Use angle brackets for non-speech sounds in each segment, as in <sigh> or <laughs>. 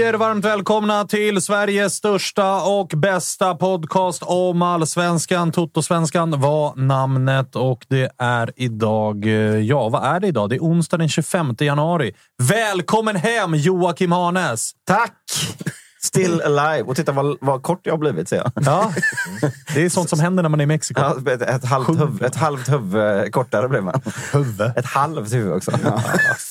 Säger varmt välkomna till Sveriges största och bästa podcast om allsvenskan. Totosvenskan var namnet och det är idag... Eh, ja, vad är det idag? Det är onsdag den 25 januari. Välkommen hem Joakim Hanes! Tack! Still alive. Och titta vad, vad kort jag har blivit, ser jag. Ja, <laughs> det är sånt som händer när man är i Mexiko. Ja, ett, ett, halvt huvud, ett halvt huvud kortare blev man. Huvud. Ett halvt huvud också. Ja,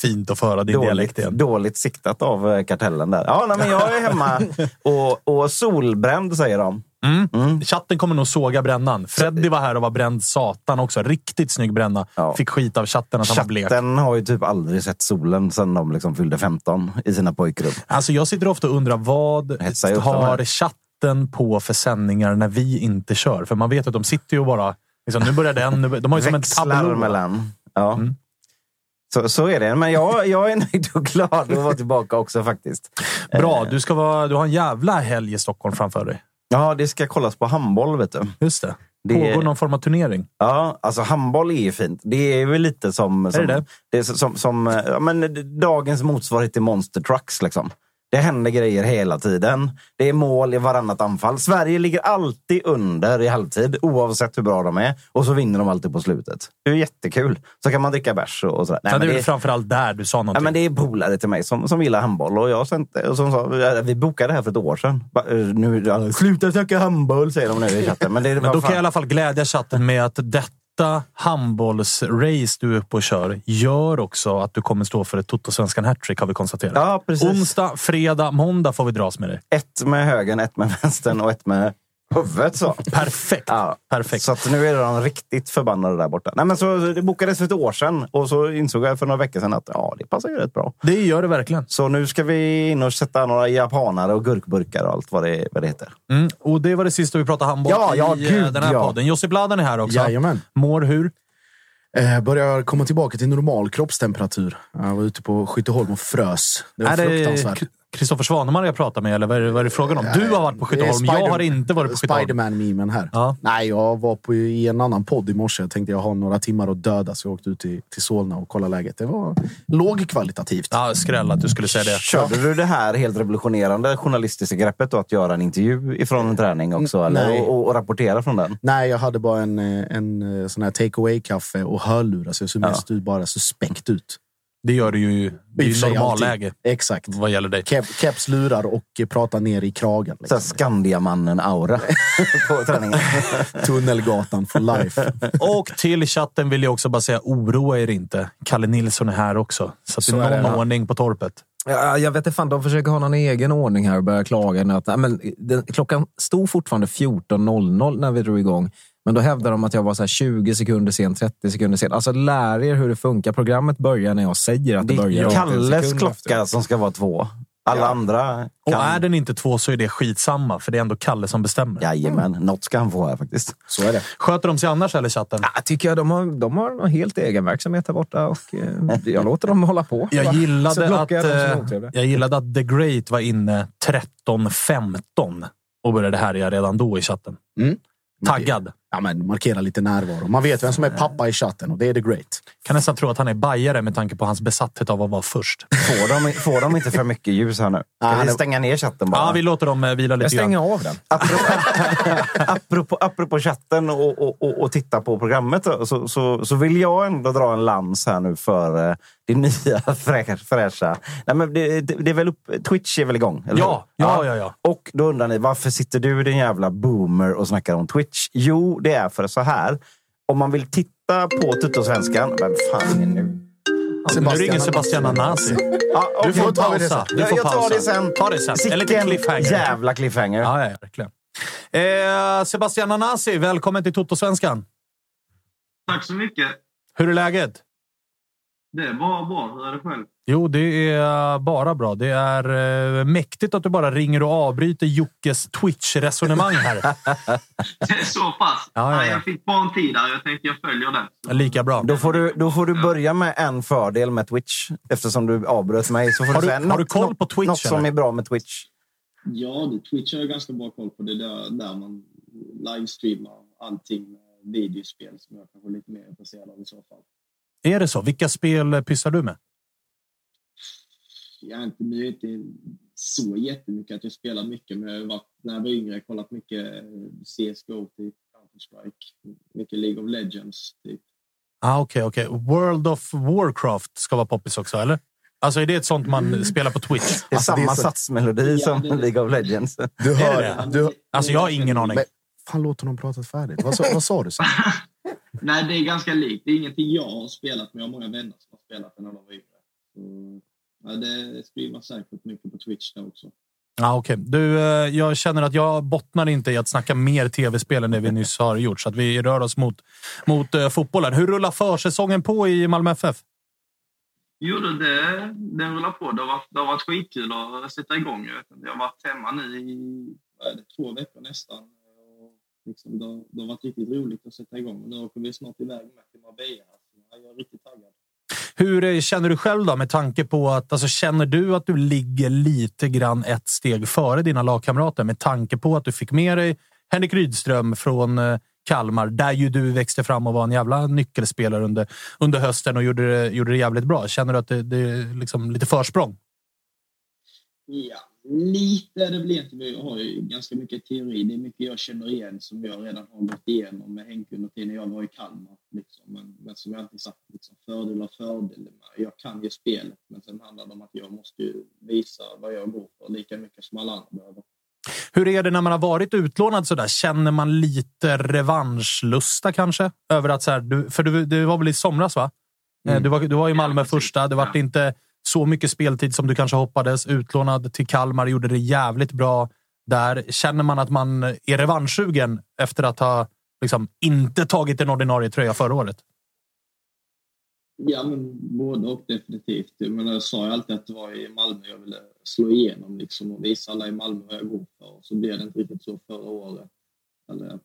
fint att få höra din dialekt Dåligt, igen. dåligt siktat av eh, kartellen där. Ja, nej, men jag är hemma <laughs> och, och solbränd, säger de. Chatten kommer nog såga brännan. Freddy var här och var bränd satan också. Riktigt snygg bränna. Ja. Fick skit av chatten att han var blek. Chatten har ju typ aldrig sett solen sedan de liksom fyllde 15 i sina pojkrum. Alltså jag sitter ofta och undrar vad har chatten på för sändningar när vi inte kör? För man vet att de sitter ju och bara... Liksom, nu börjar den. Nu, de har ju som en tablå. mellan. Ja. Mm. Så, så är det. Men jag, jag är <laughs> nöjd och glad att vara tillbaka också faktiskt. Bra, Eh. du, ska vara, du har en jävla helg i Stockholm framför dig. Ja, det ska kollas på handboll, vet du. Just det. Det- Pågår någon form av turnering? Ja, alltså handboll är ju fint. Det är väl lite som, som, det det? är som, som ja, men, dagens motsvarighet till Monster Trucks. Liksom. Det händer grejer hela tiden. Det är mål i varannat anfall. Sverige ligger alltid under i halvtid, oavsett hur bra de är. Och så vinner de alltid på slutet. Det är jättekul. Så kan man dricka bärs och, och sådär. Nej, det men är det, väl framförallt där du sa någonting. men det är polare till mig som, som gillar handboll. Och jag och som sa, "Ja, vi bokade det här för ett år sedan. Ba, eh, Nu, Sluta snacka handboll, säger de nu i chatten. Men, det, Men då kan fan. jag i alla fall glädja chatten med att detta handbollsrace du är uppe och kör gör också att du kommer stå för ett Toto-svenskan hattrick har vi konstaterat. Ja, precis. Onsdag, fredag, måndag får vi dras med dig. Ett med högen, ett med vänstern och ett med huvudet. Så. Perfekt. Ja, Perfekt. Så att nu är de riktigt förbannade där borta. Nej, men så, det bokades för ett år sedan och så insåg jag för några veckor sedan att ja, det passar ju rätt bra. Det gör det verkligen. Så nu ska vi in och sätta några japanare och gurkburkar och allt vad det, vad det heter. Mm. Och det var det sista vi pratade handboll Ja, ja, i eh, gud, den här ja. podden. Josip Bladan är här också. Jajamän. Mår hur? Eh, börjar komma tillbaka till normal kroppstemperatur. Jag var ute på Skytteholm och frös. Det var är det fruktansvärt. K- Kristoffer Svanemar jag pratar med, eller vad är, det, vad är det frågan om? Du har varit på Skytteholm, jag har inte varit på Skytteholm. Spiderman-memen här. Ja. Nej, jag var på, i en annan podd i morse. Jag tänkte jag har några timmar att döda, så jag åkte ut till, till Solna och kollade läget. Det var lågkvalitativt. Ja, skräll att du skulle säga det. Körde du det här helt revolutionerande journalistiska greppet då, att göra en intervju ifrån en träning också? Eller? Och, och rapportera från den? Nej, jag hade bara en, eh, en eh, sån här take away-kaffe och hörlurar, så jag såg Ja. mest ut bara suspekt ut. Det gör du ju. Det är I ju normalläge. Exakt. vad gäller dig. Keps, keps lurar och prata ner i kragen. Liksom. Skandiamannen-aura <laughs> på träningen. <laughs> Tunnelgatan for life. <laughs> Och till chatten vill jag också bara säga, oroa er inte. Kalle Nilsson är här också. Så att Så det är det, någon ordning på torpet. Ja, jag vet inte fan, de försöker ha någon egen ordning här och börja klaga. Att, men, den, klockan stod fortfarande 14.00 när vi drog igång. Men då hävdar de att jag var så här 20 sekunder sen, 30 sekunder sen. Alltså lär er hur det funkar. Programmet börjar när jag säger att det, Det börjar. är och inte en Kalles klocka efteråt. som ska vara två. Alla andra Och kan... är den inte två så är det skitsamma, för det är ändå Kalle som bestämmer. Jajamän, något ska han få här faktiskt. Så är det. Sköter de sig annars, eller chatten? Ja, tycker jag. De har, de har en helt egen verksamhet här borta och eh, jag låter dem hålla på. Jag gillade, att, jag är eh, jag gillade att The Great var inne 13.15 och började härja redan då i chatten. Mm. Taggad. Ja, men markera lite närvaro. Man vet vem som är pappa i chatten och det är the great. Kan nästan tro att han är bajare med tanke på hans besatthet av att vara först. Får de, får de inte för mycket ljus här nu? Kan Nej, vi stänga ner chatten bara? Ja, vi låter dem eh, vila Jag lite stänger grann. av den. Apropå, apropå, apropå chatten och, och, och, och titta på programmet så, så, så vill jag ändå dra en lans här nu för eh, det nya <laughs> frä- fräscha. Nej, men det, det, det är väl upp, Twitch är väl igång? Eller Ja, hur? ja, ja, ja. Och då undrar ni, varför sitter du din jävla boomer och snackar om Twitch? Jo, det är för så här. Om man vill titta på Tuttosvenskan... Vem fan är nu? nu ringer Sebastian Anasi. Ja, Du okej. får tar pausa. Du Jag, får jag tar pausa. det sen. Ta det sen. En liten Sicken cliffhanger. jävla cliffhanger. Ja, ja, verkligen. Eh, Sebastian Anasi, välkommen till Toto-svenskan. Tack så mycket. Hur är läget? Det är bara bra. Hur är det själv? Jo, det är bara bra. Det är eh, mäktigt att du bara ringer och avbryter Jockes Twitch-resonemang här. <laughs> Så pass. Ja, ja, ja. Jag fick bara en tid där. Jag tänkte jag följer den. Så- Lika bra. Då får, du, då får du börja med en fördel med Twitch. Eftersom du avbröt mig. Så får Har du du- säga har du koll på Twitch, Något som eller? är bra med Twitch. Ja, det, Twitch har jag ganska bra koll på. Det är där, där man livestreamar allting med videospel som jag kanske är lite mer intresserad av i så fall. Är det så? Vilka spel pysslar du med? Jag är inte, nu är inte så jättemycket att jag spelar mycket, men jag har varit, när jag var yngre kollat mycket eh, CSGO, typ Counter-Strike, mycket League of Legends. Typ. Ah, Okej, okej. World of Warcraft ska vara poppis också, eller? Alltså är det ett sånt man spelar på Twitch? Det är Alltså, det är samma så- satsmelodi Ja, som det är det. League of Legends. Du det hör... det? Du, Alltså jag har ingen aning. men, fan, låt honom prata färdigt. Vad sa, vad sa du sen? <laughs> Nej, det är ganska likt. Det är ingenting jag har spelat, men jag har många vänner som har spelat det när de var yngre. Så, ja, det streamas säkert mycket på Twitch där också. Ah, okej. Du, eh, jag känner att jag bottnar inte i att snacka mer tv-spel än det vi nyss har gjort, så att vi rör oss mot, mot eh, fotbollen. Hur rullar försäsongen på i Malmö FF? Jo, det, det, den rullar på. Det har, varit, det har varit skitkul att sätta igång. Jag, vet inte, jag har varit hemma nu i det, två veckor nästan. Och liksom, det, har- det har varit riktigt roligt att sätta igång. Nu åker vi snart iväg med till Marbella. Så jag är riktigt taggad. Hur eh, känner du själv då med tanke på att, alltså känner du att du ligger lite grann ett steg före dina lagkamrater med tanke på att du fick med dig Henrik Rydström från eh, Kalmar, där ju du växte fram och var en jävla nyckelspelare under, under hösten och gjorde det, gjorde det jävligt bra. Känner du att det, det är liksom lite försprång? Ja, lite. Det blir inte. Jag har ju ganska mycket teori. Det är mycket jag känner igen som jag redan har gått igenom med Henke under tiden jag var i Kalmar. Liksom. Men, men som jag alltid sagt, liksom, fördelar och fördelar. Jag kan ju spelet, men sen handlar det om att jag måste ju visa vad jag går för lika mycket som alla andra behöver. Hur är det när man har varit utlånad sådär? Känner man lite revanschlusta kanske? Över att så här, du, för du, det var väl i somras, va? Eh, Du, var, du var i Malmö Ja, första. Det var Ja. inte så mycket speltid som du kanske hoppades. Utlånad till Kalmar, gjorde det jävligt bra där. Känner man att man är revanschsugen efter att ha liksom, inte tagit en ordinarie tröja förra året? Ja, men både och definitivt. Men jag sa ju alltid att det var i Malmö jag ville slå igenom liksom, och visa alla i Malmö vad jag går för. Och så blev det inte riktigt så förra året. Eller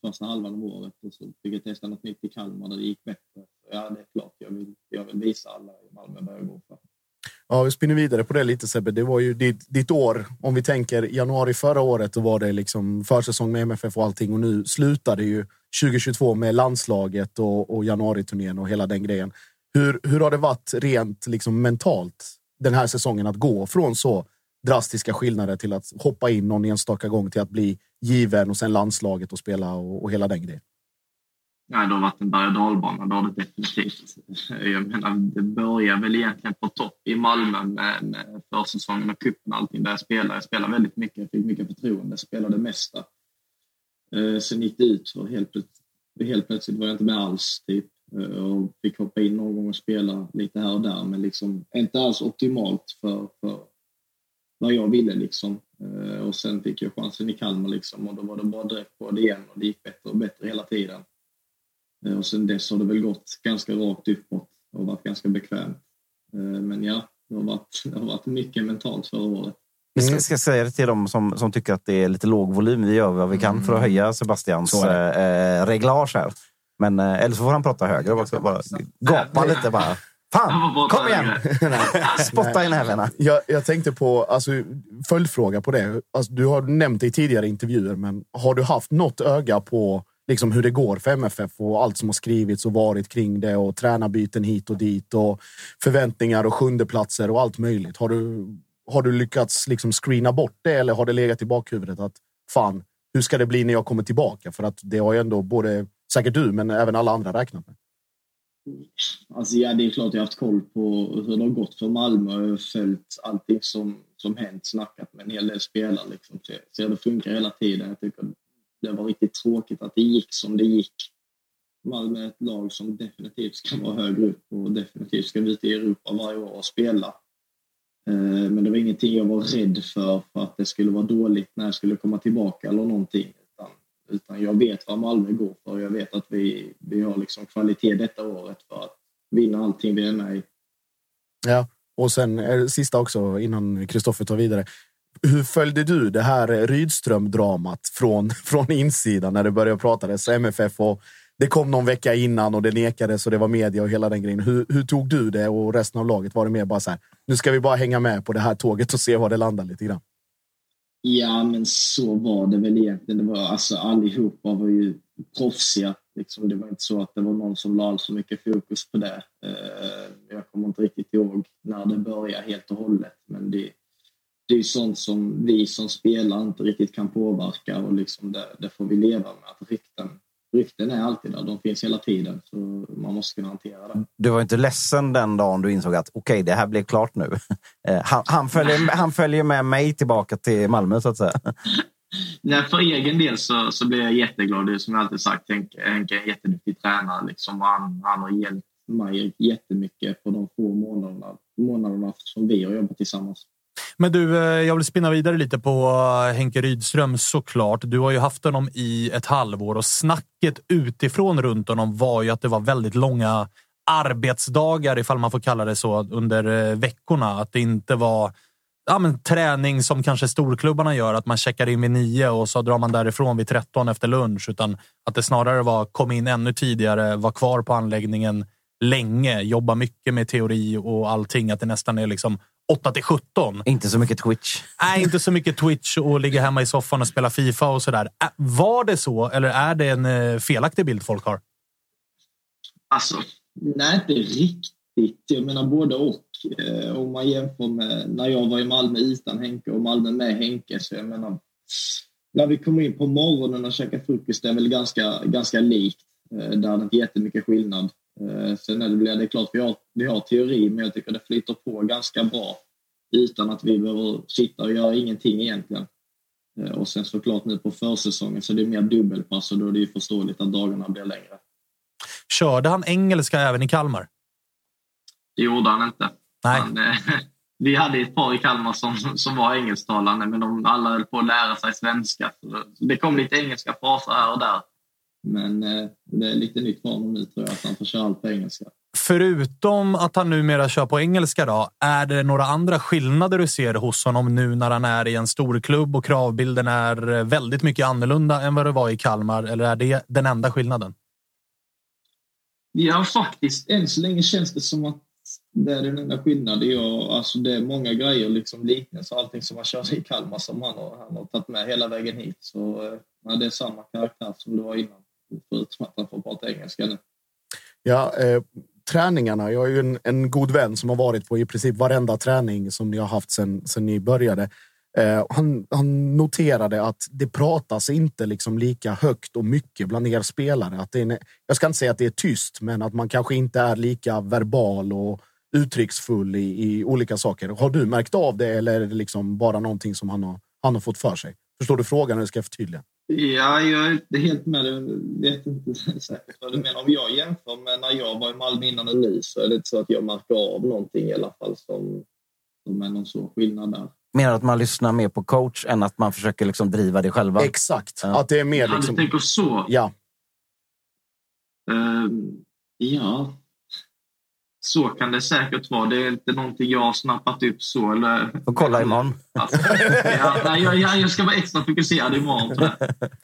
första halvan av året. Och så fick jag testa något nytt i Kalmar där det gick bättre. Så ja, det är klart jag vill, jag vill visa alla i Malmö vad jag går för. Ja, vi spinner vidare på det lite Sebbe. Det var ju ditt, ditt år. Om vi tänker januari förra året, då var det liksom försäsong med MFF och allting. Och nu slutar det ju 2022 med landslaget och, och januariturnén och hela den grejen. Hur, hur har det varit rent liksom mentalt den här säsongen att gå från så drastiska skillnader till att hoppa in någon enstaka gång till att bli given och sen landslaget och spela och, och hela den grejen? Nej, det har varit en berg och dalbana, det har det definitivt. Jag menar, det börjar väl egentligen på topp i Malmö med, försäsongen och cupen och allting där jag spelade. Jag spelade väldigt mycket, jag fick mycket förtroende, spelade det mesta. Eh, sen gick det ut för helt, plötsligt- helt plötsligt var jag inte med alls. Typ. Eh, och fick hoppa in någon gång och spela lite här och där, men liksom inte alls optimalt för, för vad jag ville. Liksom. Eh, och sen fick jag chansen i Kalmar liksom och då var det bara direkt på det igen och det gick bättre och bättre hela tiden. Eh, och sen dess har det väl gått ganska rakt uppåt och varit ganska bekvämt. Eh, men ja, det har varit, <laughs> det har varit mycket mentalt förra året. Vi ska, ska säga det till dem som, som tycker att det är lite låg volym. Vi gör vad vi kan för att höja Sebastians är eh, reglage här. Men, eh, eller så får han prata högre. Bara, bara gapa lite bara. Fan, kom igen! <laughs> Spotta i näven. Jag, jag tänkte på, alltså, följdfråga på det. Alltså, du har nämnt det i tidigare intervjuer, men har du haft något öga på liksom, hur det går för MFF och allt som har skrivits och varit kring det och tränarbyten hit och dit och förväntningar och sjundeplatser och allt möjligt. Har du, har du lyckats liksom screena bort det eller har det legat i bakhuvudet att fan, hur ska det bli när jag kommer tillbaka? För att det har ju ändå både säkert du, men även alla andra räknat med. Alltså ja, det är klart jag har haft koll på hur det har gått för Malmö. Jag har följt allting som, som hänt, snackat med en hel del spelare. Liksom. Så, så det funkar hela tiden. Jag tycker det var riktigt tråkigt att det gick som det gick. Malmö är ett lag som definitivt ska vara högre upp och definitivt ska ut i Europa varje år och spela. Eh, men det var ingenting jag var rädd för, för att det skulle vara dåligt när jag skulle komma tillbaka eller någonting. Utan, utan jag vet vad Malmö går för. Jag vet att vi, vi har liksom kvalitet detta året för att vinna allting vi är med i. Ja, och sen det sista också innan Kristoffer tar vidare. Hur följde du det här Rydström-dramat från, <laughs> från insidan när det började pratades MFF och det kom någon vecka innan och det nekades och det var media och hela den grejen. Hur, hur tog du det och resten av laget? Var det mer bara så här, nu ska vi bara hänga med på det här tåget och se var det landar lite grann? Ja, men så var det väl egentligen. Det var, alltså, allihopa var ju proffsiga. Liksom, det var inte så att det var någon som la så mycket fokus på det. Eh, jag kommer inte riktigt ihåg när det började helt och hållet. Men det, det är sånt som vi som spelare inte riktigt kan påverka och liksom det, det får vi leva med. Att rykten, rykten är alltid där, de finns hela tiden. Så man måste kunna hantera det. Du var inte ledsen den dagen du insåg att okej, okay, det här blev klart nu. <laughs> Eh, han, han, följer, han följer med mig tillbaka till Malmö så att säga. <laughs> Nej, för egen del så, så blir jag jätteglad. Det är som jag alltid sagt, Henke är en jätteduktig tränare. Liksom. Han, han har hjälpt mig jättemycket på de få månaderna, månaderna som vi har jobbat tillsammans. Men du, eh, jag vill spinna vidare lite på eh, Henke Rydström såklart. Du har ju haft honom i ett halvår och snacket utifrån runt honom var ju att det var väldigt långa arbetsdagar, ifall man får kalla det så, under eh, veckorna. Att det inte var ja, men, träning som kanske storklubbarna gör, att man checkar in vid nio och så drar man därifrån vid 13 efter lunch. Utan att det snarare var kom in ännu tidigare, var kvar på anläggningen länge, jobba mycket med teori och allting. Att det nästan är liksom 8 till 17. Inte så mycket Twitch. Nej, inte så mycket Twitch och ligga hemma i soffan och spela Fifa och sådär. Var det så eller är det en eh, felaktig bild folk har? Alltså, nej, inte riktigt. Jag menar både och. Eh, om man jämför med när jag var i Malmö utan Henke och Malmö med Henke. Så jag menar, när vi kommer in på morgonen och käkar frukost det är väl ganska, ganska likt. Eh, där är det inte jättemycket skillnad. Sen är det, det är klart vi har, vi har teori, men jag tycker det flyter på ganska bra utan att vi behöver sitta och göra ingenting egentligen. Och sen såklart nu på försäsongen så det är mer dubbelpass och då är det ju förståeligt att dagarna blir längre. Körde han engelska även i Kalmar? Det gjorde han inte. Nej. Han, eh, <laughs> vi hade ett par i Kalmar som, som var engelsktalande men de alla höll på att lära sig svenska. Så det kom lite engelska fraser här och där. Men eh, det är lite nytt för honom nu tror jag, att han får köra allt på engelska. Förutom att han numera kör på engelska, då, är det några andra skillnader du ser hos honom nu när han är i en stor klubb och kravbilden är väldigt mycket annorlunda än vad det var i Kalmar? Eller är det den enda skillnaden? Ja, faktiskt. Än så länge känns det som att det är den enda skillnaden. Jag, alltså det är många grejer, liksom liknelser allting som han körde i Kalmar som han har, han har tagit med hela vägen hit. Så ja, det är samma karaktär som det var innan, förutom att han får prata engelska nu. Ja, eh, träningarna. Jag är ju en, en, god vän som har varit på i princip varenda träning som ni har haft sen, sen ni började. Eh, han, han, noterade att det pratas inte liksom lika högt och mycket bland er spelare. Att det är, jag ska inte säga att det är tyst, men att man kanske inte är lika verbal och uttrycksfull i, i olika saker. Har du märkt av det eller är det liksom bara någonting som han har, han har fått för sig? Förstår du frågan eller ska jag förtydliga? Ja, jag är inte helt med. Jag vet inte <laughs> säkert vad du menar. Om jag jämför med när jag var i Malmö innan och nu så är det inte så att jag märker av någonting i alla fall som, som är någon så skillnad där. Menar du att man lyssnar mer på coach än att man försöker liksom driva det själva? Exakt. Ja. Att det är mer Ja, du liksom... tänker så. Ja, Ehm, ja, så kan det säkert vara. Det är inte någonting jag har snappat upp så. Eller, Får kolla imorgon. Alltså, ja, nej, jag, jag, jag ska vara extra fokuserad imorgon.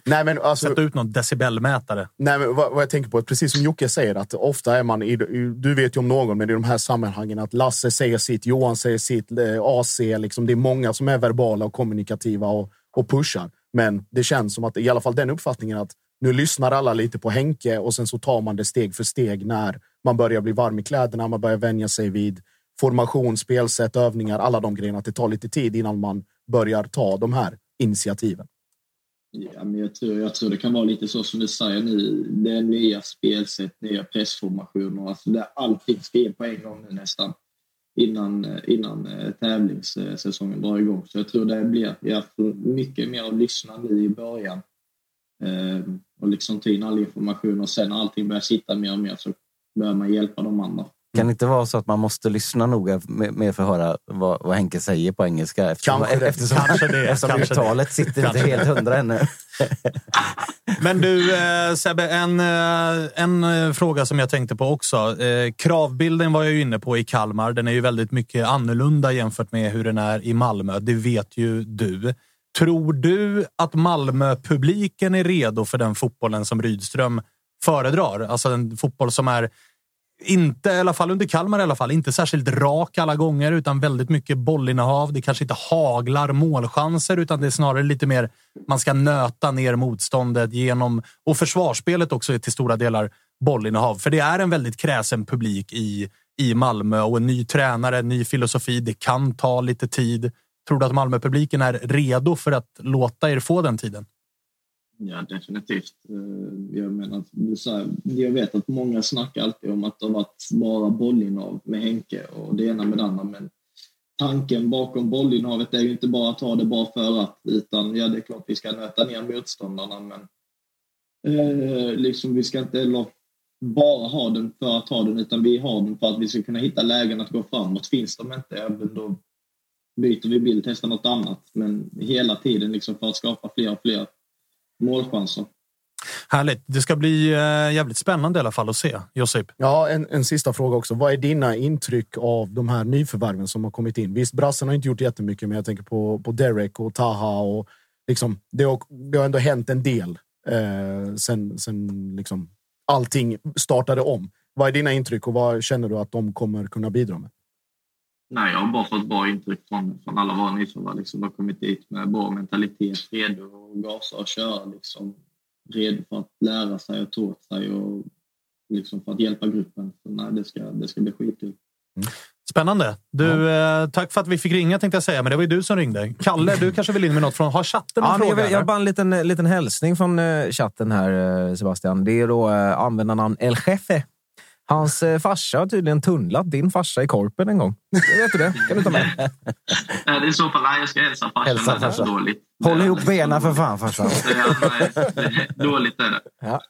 nej men alltså... Sätta ut någon decibelmätare. Nej, men vad, vad jag tänker på, är precis som Jocke säger, att ofta är man i, i- du vet ju om någon, men i de här sammanhangen att Lasse säger sitt, Johan säger sitt, eh, AC, liksom, det är många som är verbala och kommunikativa och, och pushar. Men det känns som att, i alla fall den uppfattningen att nu lyssnar alla lite på Henke och sen så tar man det steg för steg när man börjar bli varm i kläderna, man börjar vänja sig vid formation, spelsätt, övningar, alla de grejerna. Att det tar lite tid innan man börjar ta de här initiativen. Ja, men jag, tror, jag tror det kan vara lite så som du säger nu. Det är nya spelsätt, nya pressformationer. Alltså det, allting ska in på en gång nu nästan. Innan, innan eh, tävlingssäsongen drar igång. Så jag tror det blir jag tror mycket mer att lyssna nu i början. Eh, och liksom ta in all information och sen när allting börjar sitta mer och mer så börjar man hjälpa de andra. Kan det inte vara så att man måste lyssna noga med, med för att höra vad, vad Henke säger på engelska? Eftersom, Kanske det. eftersom, Kanske det, eftersom kanske uttalet sitter inte helt hundra ännu. <laughs> Men du eh, Sebbe, en, eh, en eh, fråga som jag tänkte på också. Kravbilden var jag ju inne på i Kalmar. Den är ju väldigt mycket annorlunda jämfört med hur den är i Malmö. Det vet ju du. Tror du att Malmö-publiken är redo för den fotbollen som Rydström föredrar? Alltså en fotboll som är inte, i alla fall under Kalmar i alla fall, inte särskilt rak alla gånger utan väldigt mycket bollinnehav. Det kanske inte haglar målchanser utan det är snarare lite mer man ska nöta ner motståndet genom och försvarsspelet också är till stora delar bollinnehav. För det är en väldigt kräsen publik i, i Malmö och en ny tränare, en ny filosofi. Det kan ta lite tid. Tror du att Malmöpubliken är redo för att låta er få den tiden? Ja, definitivt. Eh, jag menar, så här, jag vet att många snackar alltid om att det har varit bara bollinnehav med Henke och det ena med det andra. Men tanken bakom bollinnehavet är ju inte bara att ha det bara för att, utan ja, det är klart vi ska nöta ner motståndarna, men eh, liksom vi ska inte heller bara ha den för att ha den, utan vi har den för att vi ska kunna hitta lägen att gå framåt. Finns de inte, ja, men då byter vi bild, testar något annat. Men hela tiden liksom för att skapa fler och fler målchanser. Härligt. Det ska bli eh, jävligt spännande i alla fall att se. Josip? Ja, en, en sista fråga också. Vad är dina intryck av de här nyförvärven som har kommit in? Visst, Brassen har inte gjort jättemycket, men jag tänker på, på Derek och Taha. Och liksom, det, har, det har ändå hänt en del eh, sen, sen liksom, allting startade om. Vad är dina intryck och vad känner du att de kommer kunna bidra med? Nej, jag har bara fått bra intryck från, från alla våra nyförvärv. Liksom, de har kommit dit med bra mentalitet, redo att gasa och köra. Liksom, redo för att lära sig och ta åt sig och liksom för att hjälpa gruppen. Så, nej, det, ska, det ska bli skitkul. Spännande. Du, eh, tack för att vi fick ringa tänkte jag säga, men det var ju du som ringde. Kalle, du kanske vill in med något från... Har chatten en Ja, jag, fråga? vill- jag har bara en liten, liten hälsning från eh, chatten här, eh, Sebastian. Det är då eh, användarnamn El Jefe. Hans eh, farsa har tydligen tunnlat din farsa i korpen en gång. Vet du det? Kan du ta med? <laughs> Nej, det är så fall, nej, jag ska hälsa farsan. Hälsa farsan. dåligt. Håll ihop benen för fan farsan. <laughs> Är, det dåligt är det.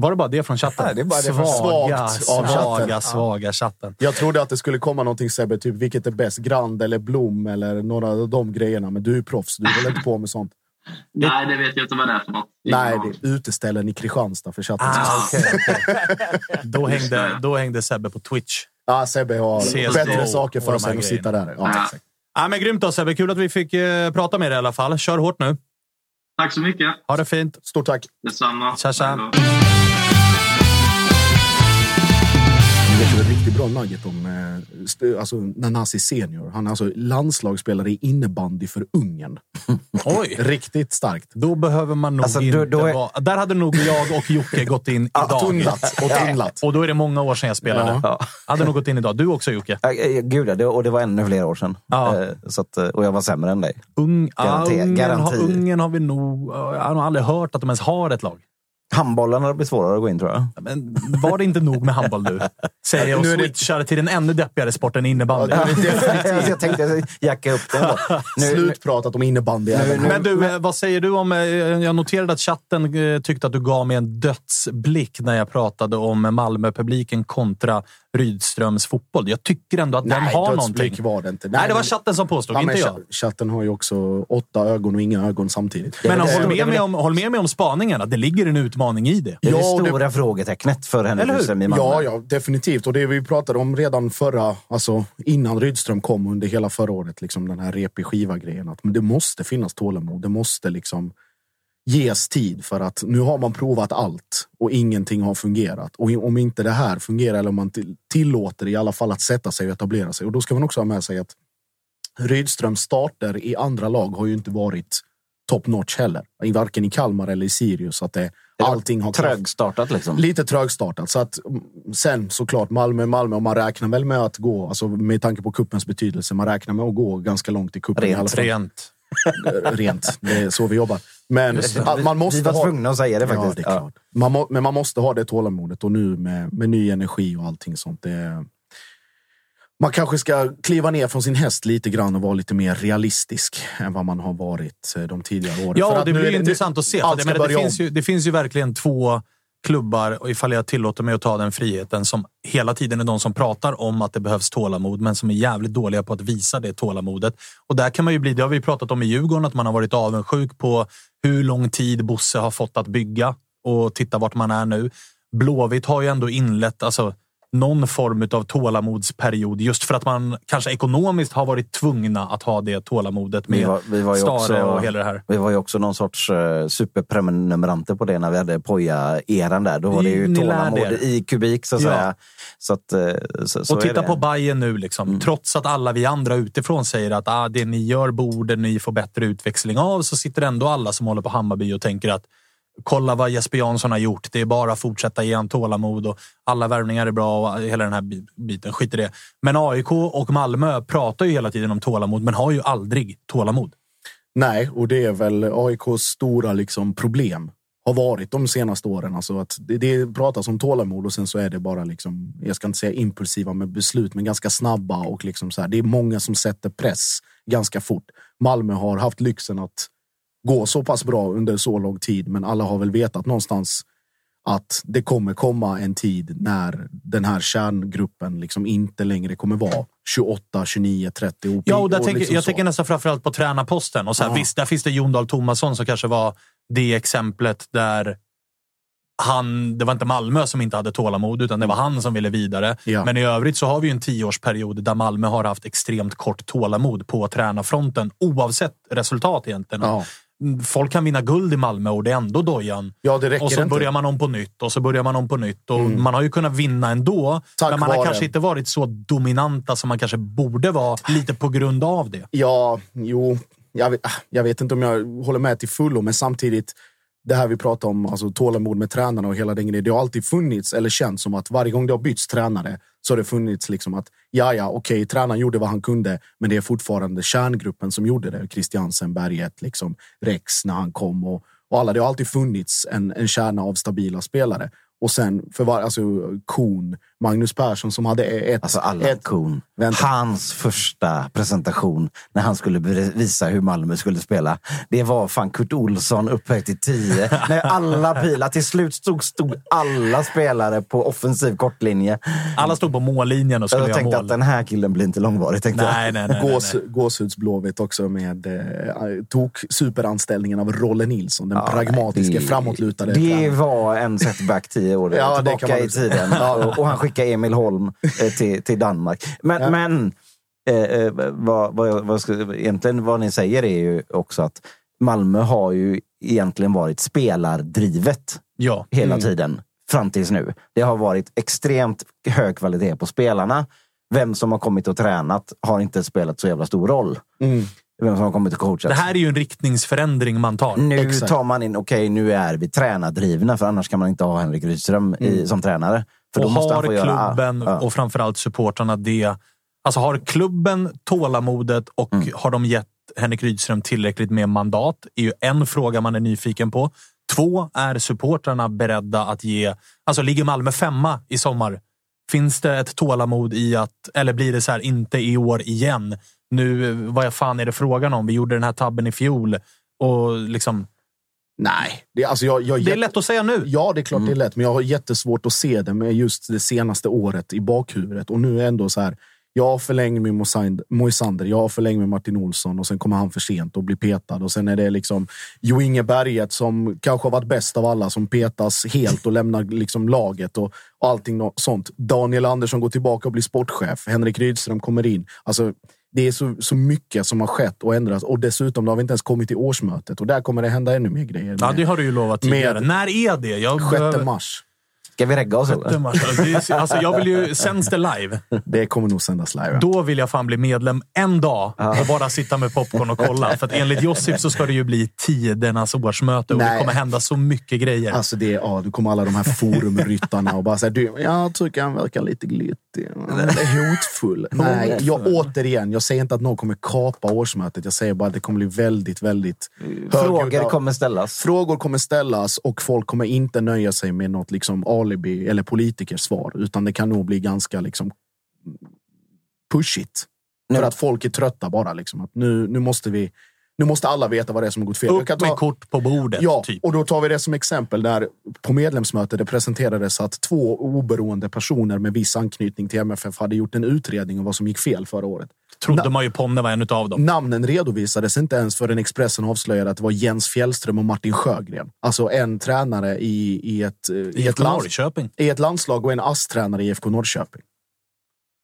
Var det bara det från chatten? Nej, det är bara det svaga, Svagt av svaga, chatten. svaga chatten. Jag trodde att det skulle komma någonting Sebbe, typ vilket är bäst? Grand eller Blom eller några av de grejerna. Men du är proffs, du håller inte på med sånt. Nej, det vet jag inte vad det är för något. Nej, det är uteställen i Kristianstad för chatten. Ah, okej, okej. <laughs> Då, hängde, då hängde Sebbe på Twitch. Ja, Sebbe har CS:GO bättre saker för sig än att sitta där. Ja, exakt. Ja, men grymt då Sebbe. Kul att vi fick eh, prata med dig i alla fall. Kör hårt nu. Tack så mycket. Ha det fint. Stort tack. Detsamma. Tja, tja. Tror det är riktigt bra nugget om eh, alltså, Nanasi senior. Han är alltså landslagsspelare i innebandy för Ungern. <laughs> Oj! Riktigt starkt. Då behöver man nog Alltså, inte då är- vara... Där hade nog jag och Jocke gått in idag. tunnlat och tunnlat. Och då är det många år sedan jag spelade. Ja. Hade nog gått in idag. Du också Jocke. Gud, ja, det, och det var ännu fler år sedan. Ja. Eh, Så att, eh, och jag var sämre än dig. Ung, Garanti- Ungern, har, garanti. Ungern har vi nog... Jag har nog aldrig hört att de ens har ett lag. Handbollen hade blivit svårare att gå in tror jag. Men var det inte nog med handboll nu? Säger jag och Nu switchar till den ännu deppigare sporten innebandy. Ja, det är <laughs> definitivt. jag tänkte jacka upp det. då. Nu, nu, Slutpratat om innebandy. även här. Men du, eh, vad säger du om... eh, Jag noterade att chatten eh, tyckte att du gav mig en dödsblick när jag pratade om Malmö-publiken kontra Rydströms fotboll. Jag tycker ändå att den Nej, har dödsblick någonting. var det inte. Nej, det var men- chatten som påstod, Ja, inte jag. cha- Chatten har ju också åtta ögon och inga ögon samtidigt. Men håll, med mig om, håll med mig om spaningarna. Det ligger en utmaning i det. det är det Ja, och det- stora frågetecknet för hur? Rydström i Malmö. Ja, ja, definitivt. Och det vi pratade om redan förra, alltså innan Rydström kom under hela förra året, liksom den här repig skiva-grejen. Att men det måste finnas tålamod. Det måste liksom ges tid för att nu har man provat allt och ingenting har fungerat. Och om inte det här fungerar eller om man till- tillåter i alla fall att sätta sig och etablera sig. Och då ska man också ha med sig att Rydströms starter i andra lag har ju inte varit top notch heller. Varken i Kalmar eller i Sirius. Att det, allting har Trögstartat liksom. Lite trögstartat. Så att, mm, sen såklart, Malmö Malmö och man räknar väl med att gå, alltså med tanke på kuppens betydelse, man räknar med att gå ganska långt i kuppen. i alla Rent, fall. Rent. <laughs> Rent. Det är så vi jobbar. Men att man måste Vi var ha... tvungna att säga det Ja, faktiskt. det är klart. Man må, men man måste ha det tålamodet och nu med, med ny energi och allting sånt. Det, man kanske ska kliva ner från sin häst lite grann och vara lite mer realistisk än vad man har varit eh, de tidigare åren. Ja, det blir intressant att se. Att det, finns ju, det finns ju verkligen två klubbar, och ifall jag tillåter mig att ta den friheten, som hela tiden är de som pratar om att det behövs tålamod, men som är jävligt dåliga på att visa det tålamodet. Och där kan man ju bli, det har vi pratat om i Djurgården, att man har varit avundsjuk på hur lång tid Bosse har fått att bygga och titta vart man är nu. Blåvitt har ju ändå inlett, alltså någon form av tålamodsperiod just för att man kanske ekonomiskt har varit tvungna att ha det tålamodet med Vi var, vi var Stare också, och hela det här. Vi var ju också någon sorts uh, superprenumeranter på det när vi hade Poja-eran där. Då var det ju Ni tålamod i kubik så att Ja. säga. Så att, eh, så, så och titta på Bayern nu, liksom. Mm. trots att alla vi andra utifrån säger att ah, det ni gör borde ni få bättre utväxling av, så sitter ändå alla som håller på Hammarby och tänker att kolla vad Jesper Jansson har gjort. Det är bara att fortsätta ge han tålamod och alla värvningar är bra och hela den här biten. Skit i det. Men AIK och Malmö pratar ju hela tiden om tålamod, men har ju aldrig tålamod. Nej, och det är väl AIKs stora liksom, problem. Har varit de senaste åren. Alltså att det, det pratas om tålamod och sen så är det bara, liksom, jag ska inte säga impulsiva med beslut, men ganska snabba. och liksom så här, Det är många som sätter press ganska fort. Malmö har haft lyxen att gå så pass bra under så lång tid, men alla har väl vetat någonstans att det kommer komma en tid när den här kärngruppen liksom inte längre kommer vara 28, 29, 30 OP. Ja, och där tänker, liksom jag så. tänker nästan framförallt på tränarposten. Och så här. Visst, där finns det Jon Dahl Tomasson som kanske var det exemplet där han, det var inte Malmö som inte hade tålamod, utan det var han som ville vidare. Ja. Men i övrigt så har vi en tioårsperiod där Malmö har haft extremt kort tålamod på tränarfronten, oavsett resultat egentligen. Ja. Folk kan vinna guld i Malmö och det är ändå dojan. Ja, det räcker och så inte. börjar man om på nytt och så börjar man om på nytt. Och Man har ju kunnat vinna ändå, Tack men man har kanske inte varit så dominanta som man kanske borde vara, lite på grund av det. Ja, jo. Jag jag vet inte om jag håller med till fullo, men samtidigt. Det här vi pratar om, alltså tålamod med tränarna och hela den grejen. Det har alltid funnits, eller känts som att varje gång det har bytts tränare så har det funnits liksom att ja, ja, okej, tränaren gjorde vad han kunde, men det är fortfarande kärngruppen som gjorde det. Christiansen, Berget, liksom Rex när han kom och, och alla. Det har alltid funnits en, en kärna av stabila spelare. Och sen för var, alltså Kon, Magnus Persson som hade ett... Alltså alla ett, Kuhn. Vänta. Hans första presentation när han skulle visa hur Malmö skulle spela. Det var fan Kurt Olsson upphöjt till tio. <laughs> när alla pilar, till slut stod, stod alla spelare på offensiv kortlinje. Alla stod på mållinjen och skulle Jag göra tänkte mål. att den här killen blir inte långvarig. Tänkte jag. Nej, nej, nej. nej, Gås, nej. Gåshudsblåvitt också med eh, tok superanställningen av Rolle Nilsson. Den Ja, pragmatiska, det- framåtlutade. Det var en setback tio år Ja, tillbaka i tiden. och, och han skickade Emil Holm eh, till, till Danmark. Men, Ja. men eh, eh, vad, vad, vad ska, egentligen vad ni säger är ju också att Malmö har ju egentligen varit spelardrivet Ja. hela Mm. tiden fram tills nu. Det har varit extremt hög kvalitet på spelarna. Vem som har kommit och tränat har inte spelat så jävla stor roll. Mm. Vem som har kommit och coachat. Det här är ju en riktningsförändring man tar. Nu Exakt. tar man in, okej nu är vi tränardrivna för annars kan man inte ha Henrik Rydström i, som tränare. För och har han få göra- klubben ja. och framförallt supportrarna det... Alltså har klubben tålamodet och Mm. har de gett Henrik Rydström tillräckligt med mandat? är ju en fråga man är nyfiken på. Två, är supportrarna beredda att ge... Alltså ligger Malmö femma i sommar? Finns det ett tålamod i att... Eller blir det så här, inte i år igen? Nu, vad fan är det frågan om? Vi gjorde den här tabben i fjol och liksom... Nej, det, alltså jag, jag, Det är lätt att säga nu. Ja, det är klart det är lätt, men jag har jättesvårt att se det med just det senaste året i bakhuvudet. Och nu är ändå så här. Jag förlänger med Moisander- jag förlänger med Martin Olsson och sen kommer han för sent och blir petad. Och sen är det liksom Jo Inge Berget som kanske har varit bäst av alla som petas helt och lämnar liksom laget och, och allting sånt. Daniel Andersson går tillbaka och blir sportchef. Henrik Rydström kommer in. Alltså, det är så, så mycket som har skett och ändrats och dessutom då har vi inte ens kommit till årsmötet och där kommer det hända ännu mer grejer. Ja, med det har du ju lovat tidigare. När är det? Jag 6 behöver- mars. Ska vi regga oss 6 eller? mars. Alltså, det jag vill ju... Sänds det live? <laughs> Det kommer nog sändas live. ja. Då vill jag fan bli medlem en dag och bara sitta med popcorn och kolla. För att enligt Josip så ska det ju bli tidernas årsmöte och det Nej. kommer hända så mycket grejer. Alltså det är, ja, du kommer alla de här forumryttarna och bara säga du, jag tycker han verkar lite glittig. Är hotfull. Nej, <laughs> jag, återigen, jag säger inte att någon kommer kapa årsmötet. Jag säger bara att det kommer bli väldigt, väldigt Frågor högljudda- kommer ställas. Frågor kommer ställas och folk kommer inte nöja sig med något liksom alibi eller politikers svar. Utan det kan nog bli ganska liksom pushigt. För att folk är trötta bara. Liksom. Att nu, nu, måste vi, nu måste alla veta vad det är som har gått fel. Upp kan med ta- kort på bordet, Ja, typ. och då tar vi det som exempel där på medlemsmötet det presenterades att två oberoende personer med viss anknytning till MFF hade gjort en utredning om vad som gick fel förra året. Trodde man ju Ponne var en av dem. Namnen redovisades inte ens förrän Expressen avslöjade att det var Jens Fjällström och Martin Sjögren. Alltså en tränare i, i, ett, eh, i, ett, lands, i ett landslag och en ASS-tränare i IFK Norrköping.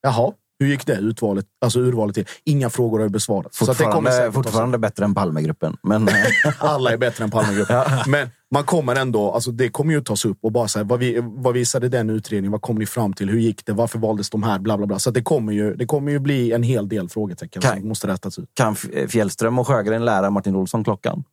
Jaha, hur gick det utvalet, alltså urvalet till? Inga frågor har besvarats. Så att det Fortfarande, fortfarande bättre än Palmegruppen. Men <laughs> alla är bättre än Palmegruppen. <laughs> Men man kommer ändå, alltså det kommer ju tas upp och bara säga vad, vi, vad visade den utredningen? Vad kom ni fram till? Hur gick det? Varför valdes de här? Bla, bla, bla. Så det, kommer ju, det kommer ju bli en hel del frågetecken Kan- som måste rättas ut. kan Fjällström och Sjögren lära Martin Olsson klockan?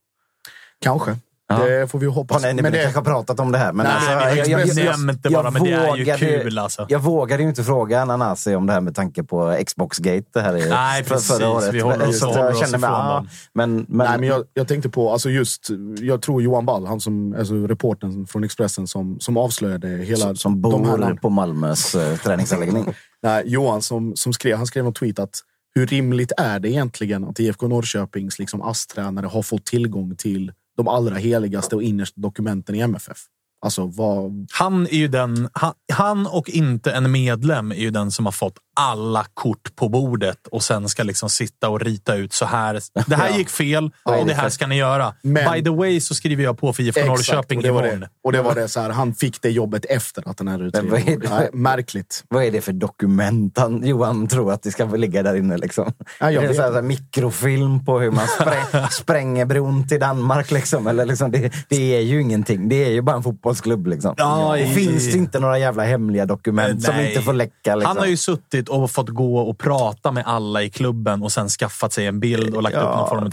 Kanske. Det får vi hoppas. nej, nej, men det... kanske har pratat om det här. Men Nej, alltså, jag, jag, Expressen- jag, Nämnt det bara, men det är ju vågade- kul alltså. Jag vågade ju inte fråga Nanasi om det här med tanke på Xbox-gate det här i, Nej, för- precis. förra året. Vi håller oss- Så jag kände mig, ifrån ah, dem. men, men, nej, men jag, jag tänkte på, alltså just, jag tror Johan Ball, han som, alltså reportern från Expressen som, som avslöjade hela som, som de här bor på Malmös eh, träningsanläggning. <laughs> Nej, Johan som, som skrev, han skrev en tweet att hur rimligt är det egentligen att IFK Norrköpings liksom ASS-tränare har fått tillgång till de allra heligaste och innersta dokumenten i MFF? Alltså vad... Han är ju den, han, han och inte en medlem är ju den som har fått alla kort på bordet och sen ska liksom sitta och rita ut så här. Det här Ja. gick fel och det här ska ni göra. Men- By the way så skriver jag på för IFK Norrköping och det var imorgon. det. Och det var det så här, han fick det jobbet efter att den här är utredningen... det? Nej, märkligt. Vad är det för dokument han, Johan tror att det ska ligga där inne? Liksom? Ja, jag är det vet. så här, så här, mikrofilm på hur man spräng, <laughs> spränger bron till Danmark? Liksom? Eller liksom, det, det är ju ingenting. Det är ju bara en fotbollsklubb. Liksom. Ja, och i- finns det inte några jävla hemliga dokument som Nej. inte får läcka? Liksom? Han har ju suttit och fått gå och prata med alla i klubben och sen skaffat sig en bild och lagt Ja, upp någon form av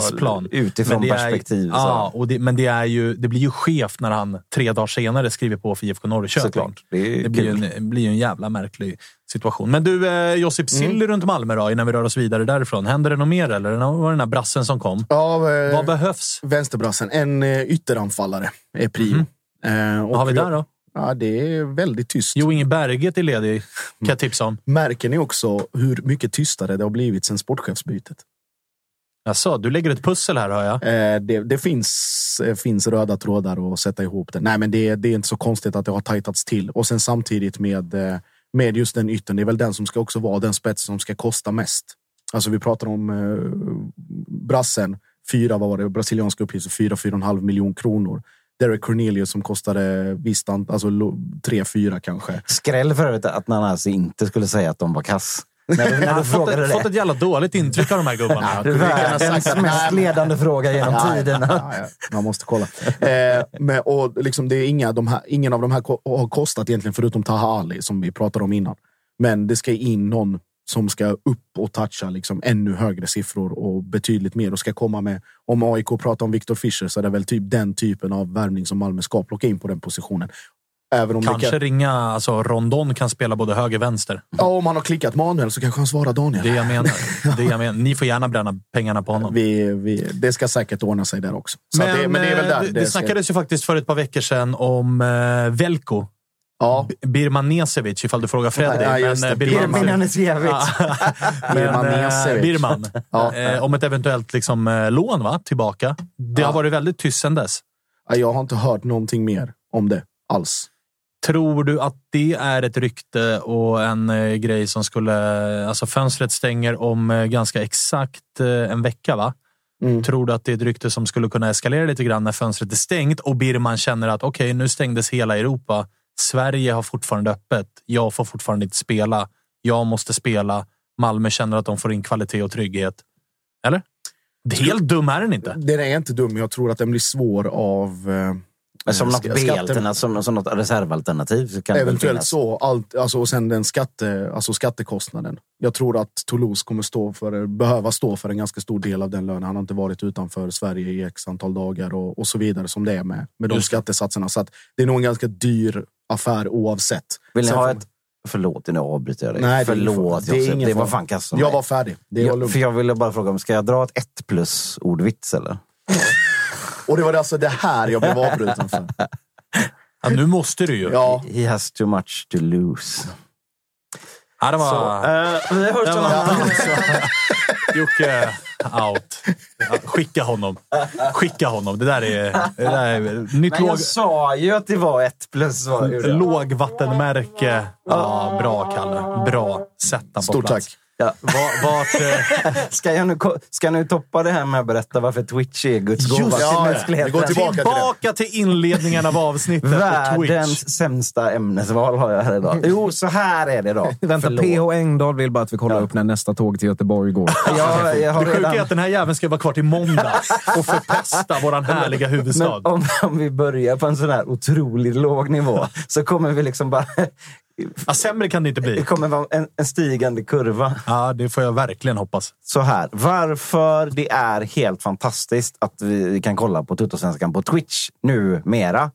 krisplan. utifrån Men det är- perspektiv, så. Ja, och det, men det, är ju, det blir ju skevt när han tre dagar senare skriver på för IFK Norrköping. Såklart. Det är Det blir ju en, blir en jävla märklig situation. Men du, eh, Josip Mm. Silly runt Malmö då, innan vi rör oss vidare därifrån. Händer det något mer eller? Var det den här brassen som kom? Ja, eh, Vad behövs? vänsterbrassen. En eh, ytteranfallare är prio. Eh, Vad har vi där då? Ja, det är väldigt tyst. Jo Inge Berget är ledig, kan jag tipsa om. Märker ni också hur mycket tystare det har blivit sen sportchefsbytet? Jaså, du lägger ett pussel här hör jag. Eh, det det finns, eh, finns röda trådar att sätta ihop det. Nej, men det, det är inte så konstigt att det har tajtats till. Och sen samtidigt med, eh, med just den yttern. Det är väl den som ska också vara den spets som ska kosta mest. Alltså vi pratar om eh, brassen. Fyra, vad var det? Brasilianska uppgifter. Fyra, fyra och en halv miljon kronor. Derek Cornelius som kostade visst ant- alltså tre, fyra kanske. Skräll för övrigt att Nanasi inte skulle säga att de var kass. När, du- när Jag du <laughs> har fått, ett, fått ett jävla dåligt intryck av de här gubbarna. Världens mest ledande fråga genom Ja, tiderna. ja, ja, man måste kolla. <laughs> Eh, men, och liksom, det är inga, de här, ingen av de här har kostat egentligen förutom Taha Ali som vi pratade om innan. Men det ska in någon som ska upp och toucha liksom ännu högre siffror och betydligt mer och ska komma med. Om AIK pratar om Viktor Fischer så är det väl typ den typen av värvning som Malmö ska plocka in på den positionen. Även om Kanske det kan, ringa... Alltså, Rondon kan spela både höger och vänster. ja, om han har klickat Manuel så kanske han svarar Daniel. Det jag menar. <laughs> Det jag menar. Ni får gärna bränna pengarna på honom. Vi, vi, det ska säkert ordna sig där också. Så Men, det, men det är väl där. eh, det, ska- snackades ju faktiskt för ett par veckor sedan om eh, Velko. Ja, Birmanesevic, ifall du frågar Fredrik. Ja, just men, det. eh, Birman, Birmancevic. <laughs> men, eh, Birmanesevic. Birman. Ja. Eh, om ett eventuellt liksom, eh, lån va? tillbaka. Det har Ja. varit väldigt tyst sedan dess. Ja, jag har inte hört någonting mer om det alls. Tror du att det är ett rykte och en eh, grej som skulle... Alltså fönstret stänger om eh, ganska exakt eh, en vecka, va? Mm. Tror du att det är ett rykte som skulle kunna eskalera lite grann när fönstret är stängt och Birman känner att okej, nu stängdes hela Europa. Sverige har fortfarande öppet. Jag får fortfarande inte spela. Jag måste spela. Malmö känner att de får in kvalitet och trygghet. Eller? Det är helt dum är den inte. Den är inte dum. Jag tror att den blir svår av... Eh, Som något B-alternativ, som, som något reservalternativ. Så kan Eventuellt så. Allt, alltså, och sen den skatte, alltså skattekostnaden. Jag tror att Toulouse kommer stå för, behöva stå för en ganska stor del av den lönen. Han har inte varit utanför Sverige i x antal dagar och, och så vidare som det är med, med de Just skattesatserna. Så att det är nog en ganska dyr affär oavsett. Vill ni Sen ha ett... Förlåt, nu avbryter jag dig. Nej, Förlåt. Det är ingen Det var fan kass Jag var färdig. Det var Ja, lugnt. för jag ville bara fråga, ska jag dra ett ett plus ordvits eller? Och det var alltså det här jag blev avbruten för. Ja, nu måste du ju. Ja, He has too much to lose. Ja, det var... Så, eh, vi hörs om. <laughs> <laughs> Jocke, out. Skicka honom. Skicka honom. Det där är, det där är nytt Men låg, jag sa ju att det var ett plus. Lågvattenmärke. Ja, bra, Kalle. Bra. Sätt på stort plats. tack. Ja. Va- Vart, eh, <laughs> Ska, jag nu, ska jag nu toppa det här med att berätta varför Twitch är Guds gåva till mänskligheten? Vi går tillbaka. till tillbaka till inledningen av avsnittet. Världens sämsta ämnesval har jag här idag. Jo, så här är det då. Vänta. PH Engdahl vill bara att vi kollar Ja. upp när nästa tåg till Göteborg går. <laughs> Jag, jag har Det sjuka är redan... att den här jäveln ska vara kvar till måndag och förpesta våran härliga Men huvudstad. om, om vi börjar på en sån här otroligt låg nivå så kommer vi liksom bara... Ja, sämre kan det inte Det bli. kommer vara en, en stigande kurva. Ja, det får jag verkligen hoppas. Så här, varför det är helt fantastiskt att vi kan kolla på Tuttosvenskan på Twitch numera.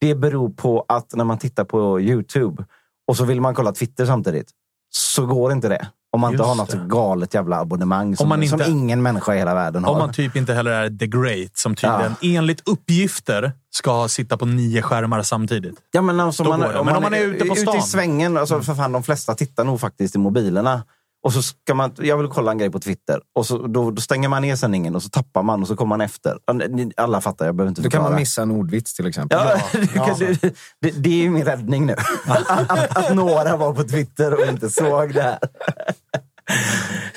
Det beror på att när man tittar på Youtube och så vill man kolla Twitter samtidigt, så går inte det. Om man inte Just har något det. galet jävla abonnemang som, man inte- som ingen människa i hela världen har. Om man typ inte heller är the great, som tydligen enligt uppgifter ska sitta på nio skärmar samtidigt. Ja, men alltså, man, det. Men om man är ute på Ute stan? i svängen, alltså, för fan, de flesta tittar nog faktiskt i mobilerna. Och så ska man, jag vill kolla en grej på Twitter. Och så, då, då stänger man ner sändningen och så tappar man och så kommer man efter. Ja, Alla fattar, jag behöver inte Då kan förklara. man missa en ordvits till exempel. Ja, <laughs> du kan- du- det, det är ju min räddning nu. <laughs> Att, att, att några var på Twitter och inte såg det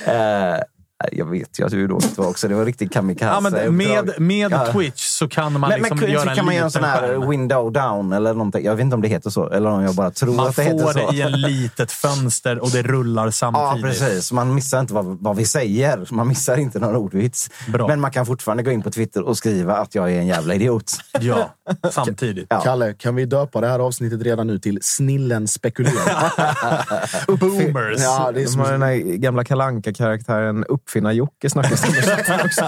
här. <laughs> Jag vet ju att hur dåligt det var också. Det var riktigt kamikaze. Ja, men med med Ja. Twitch så kan man Men, liksom men göra en kan man göra en sån här window down eller någonting? Jag vet inte om det heter så. Eller om jag bara tror Man att det heter får så. det i en <laughs> litet fönster och det rullar Ja, samtidigt. precis. Man missar inte vad, vad vi säger. Man missar inte någon ordvits. Bra. Men man kan fortfarande gå in på Twitter och skriva att jag är en jävla idiot. <laughs> Ja, samtidigt. Ja. Kalle, kan vi döpa det här avsnittet redan nu till Snillen spekulerar? <laughs> Boomers. ja, det är De som har den här gamla kalanka karaktären Uppfinnar-Jocke snackas det också.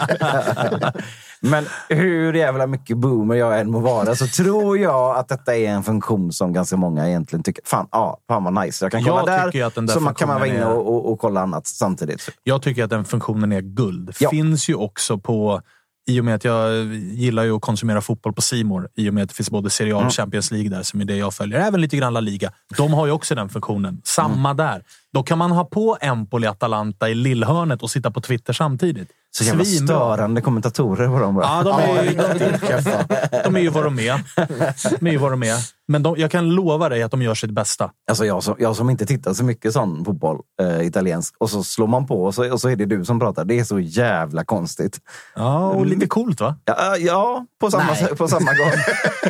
<laughs> Men hur jävla mycket boomer jag än må vara så tror jag att detta är en funktion som ganska många egentligen tycker, fan, ja, fan vad nice. Jag kan kolla Jag där, att den där så man kan man vara inne funktionen är- och, och, och kolla annat samtidigt. Jag tycker att den funktionen är guld. Ja. Finns ju också på... I och med att jag gillar ju att konsumera fotboll på Simor i och med att det finns både Serie A och Mm. Champions League där, som är det jag följer. Även lite grann La Liga. De har ju också den funktionen. Samma Mm. där. Då kan man ha på Empoli Atalanta i lillhörnet och sitta på Twitter samtidigt. Så jävla Svinbra. störande kommentatorer var de. Bara. Ja, de är, de, de är ju vad de är. De är ju vad de är. Men de, jag kan lova dig att de gör sitt bästa. Alltså jag, som, jag som inte tittar så mycket sån fotboll, eh, italiensk, och så slår man på och så, och så är det du som pratar. Det är så jävla konstigt. Ja, och lite coolt va? Ja, ja på, samma, på samma gång.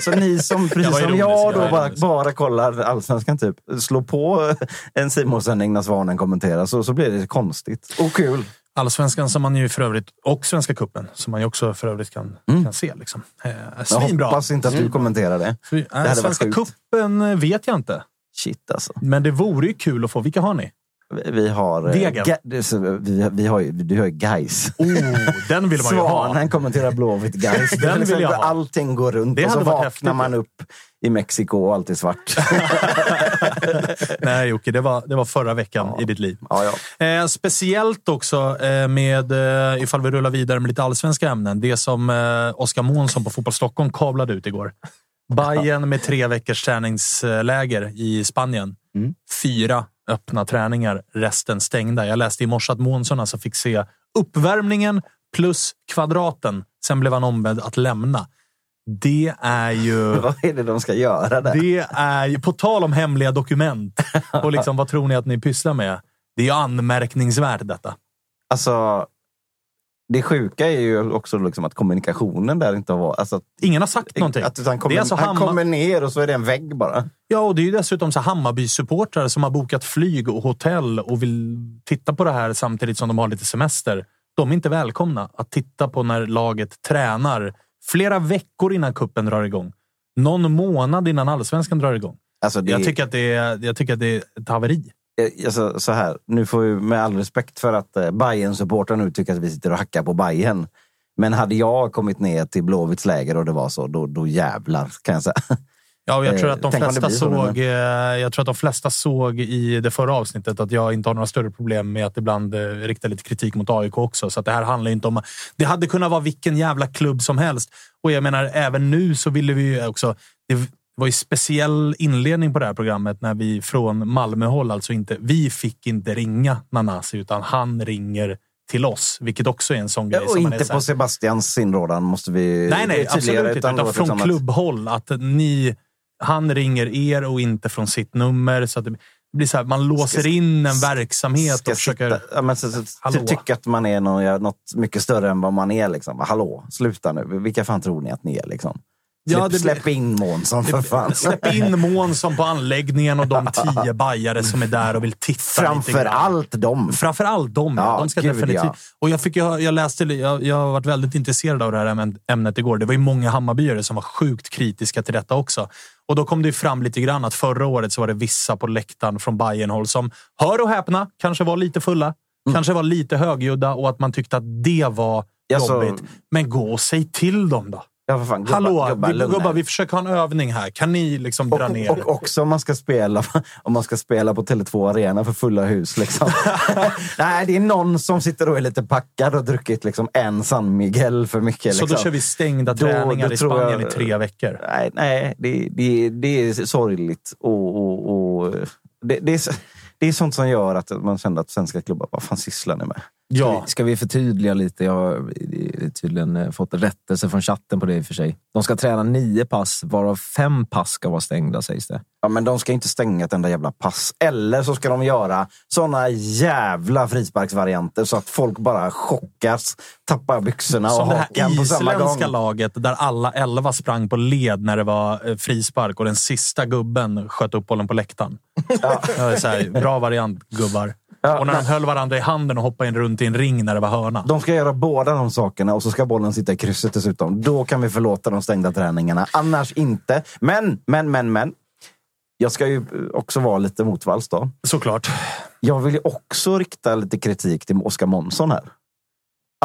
Så ni som, precis som jag, jag då bara, bara kollar allsvenskan, typ. slå på en Simon-sändning när Svanen kommenterar, så, så blir det konstigt och kul. Allsvenskan som man ju för övrigt, och Svenska Cupen som man ju också för övrigt kan, kan se. Liksom. Eh, Jag svinbra. hoppas inte att du kommenterar det. Äh, varit Svenska. Cupen eh, vet jag inte. Shit alltså. Men det vore ju kul att få. Vilka har ni? Vi har... eh, Degen. Ga- det är så- vi, vi har ju, du har ju Gais. Oh, den vill man ju ha. Svanen kommenterar Blåvitt Gais. Den vill jag ha. Allting går runt Det och så vaknar häftigt. man upp i Mexiko och allt är svart. <laughs> Nej Jocke, det var, det var förra veckan i ditt liv. ja, ja. Eh, speciellt också eh, med, eh, ifall vi rullar vidare med lite allsvenska ämnen, det som eh, Oskar Månsson på Fotboll Stockholm kablade ut igår. Bayern med tre veckors träningsläger i Spanien. Mm. Fyra öppna träningar, resten stängda. Jag läste i morse att Månsson alltså fick se uppvärmningen plus kvadraten. Sen blev han ombedd att lämna. Det är ju... <laughs> Vad är det de ska göra där? Det är ju, på tal om hemliga dokument och liksom, vad tror ni att ni pysslar med? Det är ju anmärkningsvärt detta. Alltså, det sjuka är ju också liksom att kommunikationen där inte har varit... Alltså, att- Ingen har sagt någonting. att han, kommer, Det är alltså han Hammar- kommer ner och så är det en vägg bara. Ja, och det är ju dessutom så Hammarby-supportrar som har bokat flyg och hotell och vill titta på det här samtidigt som de har lite semester. De är inte välkomna att titta på när laget tränar flera veckor innan kuppen drar igång. Någon månad innan allsvenskan drar igång. Alltså, det, Jag tycker att det är, jag tycker att det är ett haveri. Eh, Alltså, så här, nu får vi med all respekt för att eh, bayern supportrar nu tycker att vi sitter och hackar på Bayern. Men hade jag kommit ner till Blåvitts läger och det var så, då, då jävlar kan jag säga. <laughs> Ja, jag tror Eh, att de tänk om det flesta så såg. eh, Jag tror att de flesta såg i det förra avsnittet att jag inte har några större problem med att ibland eh, rikta lite kritik mot AIK också. Så det här handlar inte om... Det hade kunnat vara vilken jävla klubb som helst. Och jag menar, även nu så ville vi ju också... Det var ju speciell inledning på det här programmet när vi från Malmöhåll, alltså inte... Vi fick inte ringa Nanasi, utan han ringer till oss, vilket också är en sån grej. och som inte på Sebastians inrådan måste vi Nej, nej, absolut inte. det Utan var från klubbhåll. Att ni, han ringer er och inte från sitt nummer. Så att det blir så här, man låser in en verksamhet Ska och försöker... sitta, ja, men, så, så, Hallå. ty, tycka att man är någon, ja, något mycket större än vad man är. Liksom. Hallå, sluta nu. Vilka fan tror ni att ni är? Liksom? Ja, det blir- släpp in Månsson för fan. Släpp in Månsson på anläggningen och de tio bajare som är där och vill titta lite Framför grann. allt dem. Framför allt dem. Ja, de ska gud, definitivt... ja. Och jag, fick, jag, jag läste, jag, jag har varit väldigt intresserad av det här ämn- ämnet igår. Det var ju många Hammarbyare som var sjukt kritiska till detta också. Och då kom det ju fram lite grann att förra året så var det vissa på läktaren från Bayernhåll som, hör och häpna, kanske var lite fulla. Kanske var lite högljudda och att man tyckte att det var jobbigt. Men gå och säg till dem då. Ja, för fan, gubbar, Hallå, gubbar, vi, gubbar, vi försöker ha en övning här. Kan ni liksom dra och, ner? och också om man ska spela, <laughs> om man ska spela på Tele2 Arena för fulla hus. Liksom. <laughs> Nej, det är någon som sitter och är lite packad och druckit liksom en San Miguel för mycket. Så Liksom. då kör vi stängda träningar då i Spanien jag- i tre veckor. Nej, nej det, det, det är sorgligt. Och, och, och, det, det, är, det är sånt som gör att man känner att svenska klubbar, vad fan sysslar ni med? Ja, Ska vi förtydliga lite? Jag har tydligen eh, fått rättelse från chatten på det i och för sig. De ska träna nio pass, varav fem pass ska vara stängda sägs det. Ja, men de ska inte stänga ett enda jävla pass. Eller så ska de göra såna jävla frisparksvarianter så att folk bara chockas, tappar byxorna och Som det hakan på här samma gång. isländska laget där alla elva sprang på led när det var eh, frispark och den sista gubben sköt upp bollen på läktaren. Ja. Det här, bra variant, gubbar. Ja, och när de nej. höll varandra i handen och hoppade in runt i en ring när det var hörna. De ska göra båda de sakerna och så ska bollen sitta i krysset dessutom. Då kan vi förlåta de stängda träningarna. Annars inte. Men, men, men, men. Jag ska ju också vara lite motvalls då. Såklart. Jag vill ju också rikta lite kritik till Oskar Månsson här.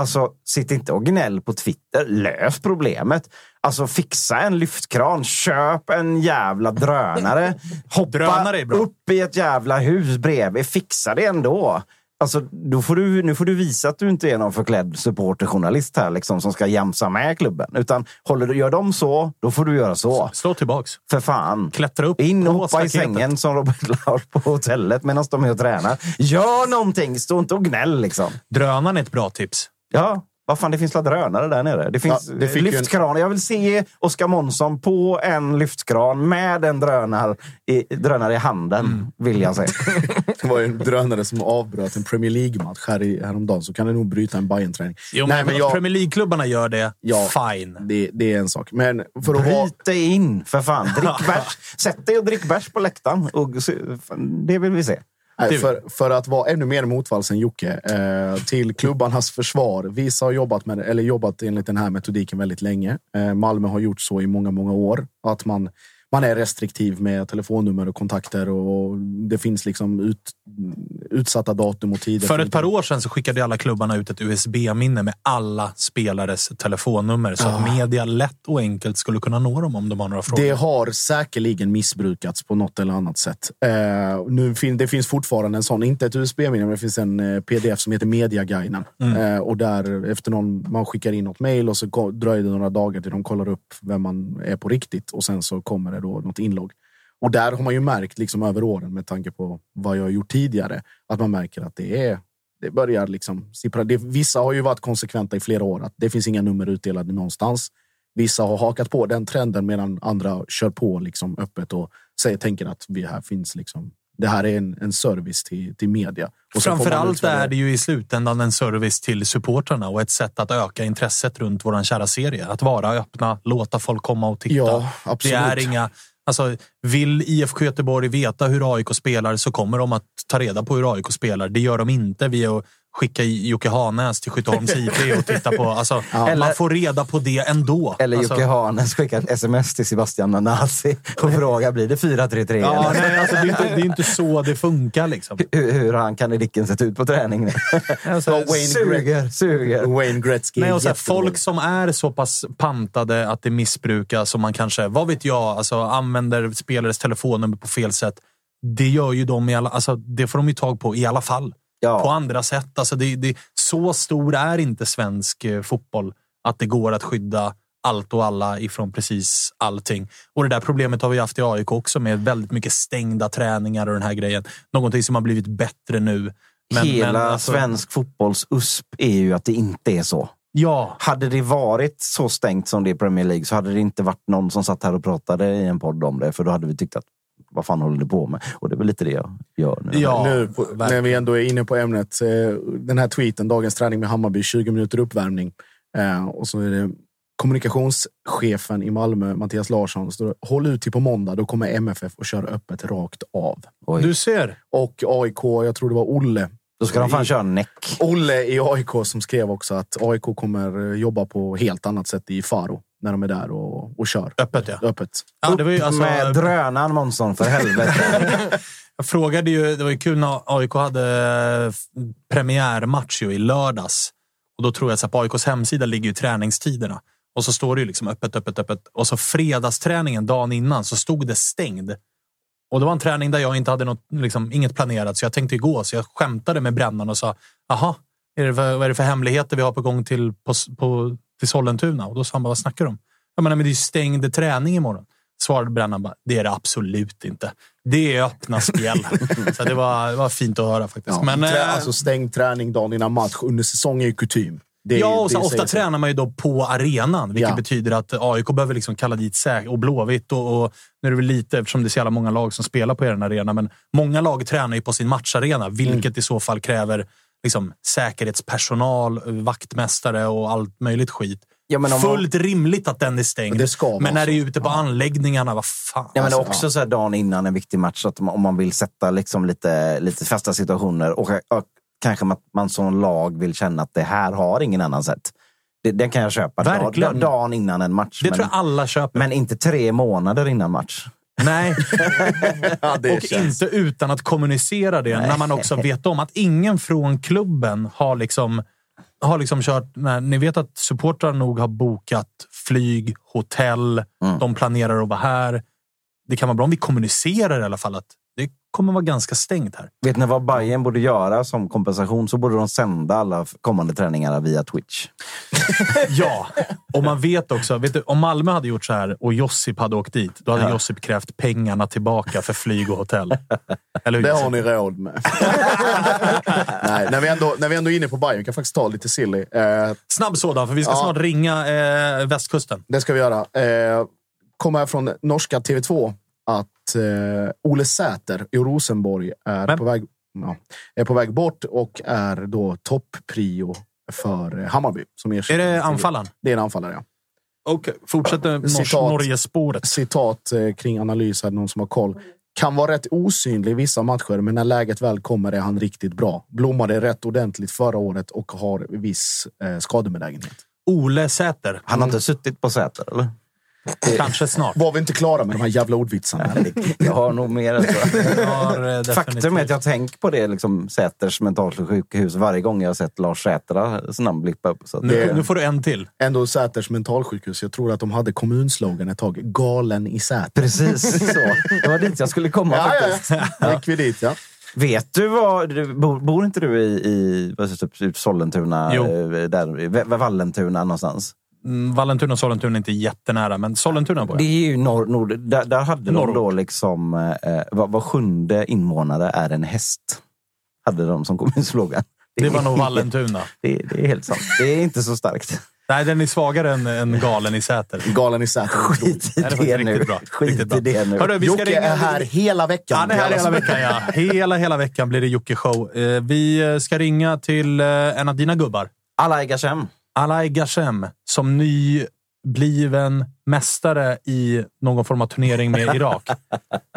Alltså, sitt inte och gnäll på Twitter. Lös problemet. Alltså, fixa en lyftkran. Köp en jävla drönare. Hoppa Drönare upp i ett jävla hus bredvid. Fixa det ändå. Alltså, då får du, nu får du visa att du inte är någon förklädd supporterjournalist här liksom, som ska jamsa med klubben. Utan håller du, gör de så, då får du göra så. Slå tillbaks. För fan. Klättra upp In och hoppa i sängen som Robert <laughs> Laul på hotellet medan de är och tränar. Gör någonting! Stå inte och gnäll liksom. Drönaren är ett bra tips. Ja, vad fan, det finns la drönare där nere. Det finns Ja, det fick ju en- lyftkran. Jag vill se Oskar Månsson på en lyftkran med en drönare i, drönare i handen, Mm. vill jag säga. <laughs> Det var ju en drönare som avbröt en Premier League-match här i, häromdagen, så kan det nog bryta en Bayern-träning. Jo, Nej, men men jag, Premier League-klubbarna gör det. Ja. Fine. det, det är en sak. Men för att. Bryt dig in, för fan. Drick <laughs> bärs. Sätt dig och drick bärs på läktaren. Och, det vill vi se. Nej, för, för att vara ännu mer motvalls än Jocke, eh, till klubbarnas försvar. Vissa har jobbat, med, eller jobbat enligt den här metodiken väldigt länge. Eh, Malmö har gjort så i många, många år. Att man, man är restriktiv med telefonnummer och kontakter och det finns liksom ut, utsatta datum och tider. För ett par år sedan så skickade alla klubbarna ut ett USB-minne med alla spelares telefonnummer så att media lätt och enkelt skulle kunna nå dem om de har några frågor. Det har säkerligen missbrukats på något eller annat sätt. Eh, nu fin det finns fortfarande en sån, inte ett USB-minne, men det finns en eh, pdf som heter Mediaguiden. Eh, och där efter någon, man skickar in något mail och så dröjer det några dagar till de kollar upp vem man är på riktigt och sen så kommer det då något inlogg. Och där har man ju märkt liksom över åren med tanke på vad jag har gjort tidigare att man märker att det är det börjar liksom sippra. Det, vissa har ju varit konsekventa i flera år att det finns inga nummer utdelade någonstans. Vissa har hakat på den trenden medan andra kör på liksom öppet och säger, tänker att vi här finns liksom. Det här är en, en service till, till media. Och Framförallt är det ju i slutändan en service till supportrarna och ett sätt att öka intresset runt våran kära serie. Att vara öppna, låta folk komma och titta. Ja, absolut. Det är inga... Alltså, vill IFK Göteborg veta hur AIK spelar så kommer de att ta reda på hur AIK spelar. Det gör de inte via skicka Jocke Hanäs till Skytteholms IP och titta på. Alltså, Eller- Man får reda på det ändå. Eller alltså, Jocke Hanes skickar ett sms till Sebastian Nanasi och frågar blir det 4-3-3 Ja, eller? nej, alltså, det, är inte, det är inte så det funkar. Liksom. Hur, hur han kan i Dicken sett ut på träning? <laughs> Alltså, Wayne suger, suger. Wayne Gretzky. Nej, och så här, folk som är så pass pantade att det missbrukas som man kanske, vad vet jag, alltså använder spelares telefonnummer på fel sätt. Det gör ju de i alla, alltså det får de ju tag på i alla fall. Ja. På andra sätt. Alltså det, det, så stor är inte svensk eh, fotboll att det går att skydda allt och alla ifrån precis allting. Och det där problemet har vi haft i AIK också med väldigt mycket stängda träningar och den här grejen. Någonting som har blivit bättre nu. Men- Hela men alltså- svensk fotbolls USP är ju att det inte är så. Ja, Hade det varit så stängt som det är i Premier League så hade det inte varit någon som satt här och pratade i en podd om det. För då hade vi tyckt att vad fan håller du på med? Och det är väl lite det jag gör nu. Ja, nu, på, när vi ändå är inne på ämnet. Den här tweeten, dagens träning med Hammarby, 20 minuter uppvärmning. Eh, och så är det kommunikationschefen i Malmö, Mattias Larsson, står håll ut till på måndag. Då kommer MFF och kör öppet rakt av. Oj. du ser. Och AIK, jag tror det var Olle. Då ska de fan köra näck. Olle i AIK som skrev också att AIK kommer eh, jobba på helt annat sätt i Faro när de är där och, och kör. Öppet, ja. Öppet. ja det var ju, alltså, med drönaren Månsson, för helvete. <laughs> Jag frågade ju, det var ju kul när AIK hade premiärmatch ju i lördags. Och då tror jag att på AIKs hemsida ligger ju träningstiderna. Och så står det ju liksom öppet, öppet, öppet. Och så fredagsträningen dagen innan så stod det stängd. Och det var en träning där jag inte hade något, liksom, inget planerat, så jag tänkte gå. Så jag skämtade med brännan och sa, jaha, är det för, vad är det för hemligheter vi har på gång till, på, på, till Sollentuna? Och då sa han bara, vad snackar du om? Jag menar, men det är ju stängd träning imorgon. Svarade brännan bara, det är det absolut inte. Det är öppna spel. <laughs> så det var, det var fint att höra faktiskt. Ja, men, trä, eh, alltså stängd träning dagen innan match under säsong är ju kutym. Det Ja, och så ofta tränar man ju då på arenan, vilket Ja. betyder att AIK behöver liksom kalla dit säk och Blåvitt. Och, och, nu är det väl lite, eftersom det är så jävla många lag som spelar på er arena, men många lag tränar ju på sin matcharena, vilket Mm. i så fall kräver liksom, säkerhetspersonal, vaktmästare och allt möjligt skit. Ja, men om man- Fullt rimligt att den är stängd. Men när det är ute på anläggningarna, vad fan. Ja, men alltså. också så här dagen innan en viktig match, att om man vill sätta liksom lite, lite fasta situationer och, och kanske man, man som lag vill känna att det här har ingen annan sett. Det, den kan jag köpa dag, Verkligen. dagen innan en match. det men, tror jag alla köper. men inte tre månader innan match. Nej. <laughs> Ja, och känns. inte utan att kommunicera det när man också vet om att ingen från klubben har liksom har liksom kört... Nej, ni vet att supportrar nog har bokat flyg, hotell. Mm. De planerar att vara här. Det kan vara bra om vi kommunicerar i alla fall att kommer vara ganska stängt här. Vet ni vad Bayern borde göra som kompensation? Så borde de sända alla kommande träningar via Twitch. <laughs> Ja, och man vet också. Vet du, om Malmö hade gjort så här och Josip hade åkt dit, då hade Ja. Josip krävt pengarna tillbaka för flyg och hotell. Eller hur? Det har ni råd med. <laughs> Nej, när, vi ändå, när vi ändå är inne på Bayern, vi kan faktiskt ta lite silly. Eh, Snabb sådan, för vi ska Ja. snart ringa eh, västkusten. det ska vi göra. Eh, kommer här från norska TV2 att eh, Ole Säter i Rosenborg är Vem? på, väg, ja, är på väg bort och är då toppprio för eh, Hammarby. Som Är det anfallaren? Det är en anfallare, ja. Okej, fortsätter Nors- Citat. Norge-spåret. citat eh, kring analys, här, någon som har koll. Kan vara rätt osynlig i vissa matcher, men när läget väl kommer är han riktigt bra. Blommade rätt ordentligt förra året och har viss eh, skadebenägenhet. Ole Säter. Han har inte suttit på Säter, eller? <laughs> Kanske snart. Var vi inte klara med de här jävla ordvitsarna? Jag har nog mer än så. <laughs> Eh, Faktum är att jag tänker på det, liksom, Säters mentalsjukhus, varje gång jag har sett Lars Sätras namn blippa upp. Så att Nu, det, nu får du en till. Ändå Säters mentalsjukhus. Jag tror att de hade kommunslogan ett tag. Galen i Säter. Precis så. <laughs> Det var dit jag skulle komma Ja, faktiskt. ja, ja. gick vi dit, ja. Vet du vad... Du, bor, bor inte du i, i vad heter det, typ Sollentuna? Jo. eh, Där, Vallentuna någonstans? Mm, Vallentuna och Sollentuna är inte jättenära, men Sollentuna bor Det är ju norr, nord, där, där hade Norrort. de då liksom... Eh, var, var sjunde invånare är en häst. Hade de som kommunslogan. Det var är- nog Vallentuna. <laughs> Det, det är helt sant. Det är inte så starkt. Nej, den är svagare än, än galen i Säter. Galen i Säter. Skit i det var det nu. bra. Skit Riktigt bra. det nu. Hörru, vi ska Jocke ringa- är här hela veckan. Han är här alla hela veckan, ja. Hela, hela veckan blir det Jocke-show. Eh, Vi eh, ska ringa till eh, en av dina gubbar. Alai Gashem. Alai Gashem, som nybliven mästare i någon form av turnering med Irak. <laughs>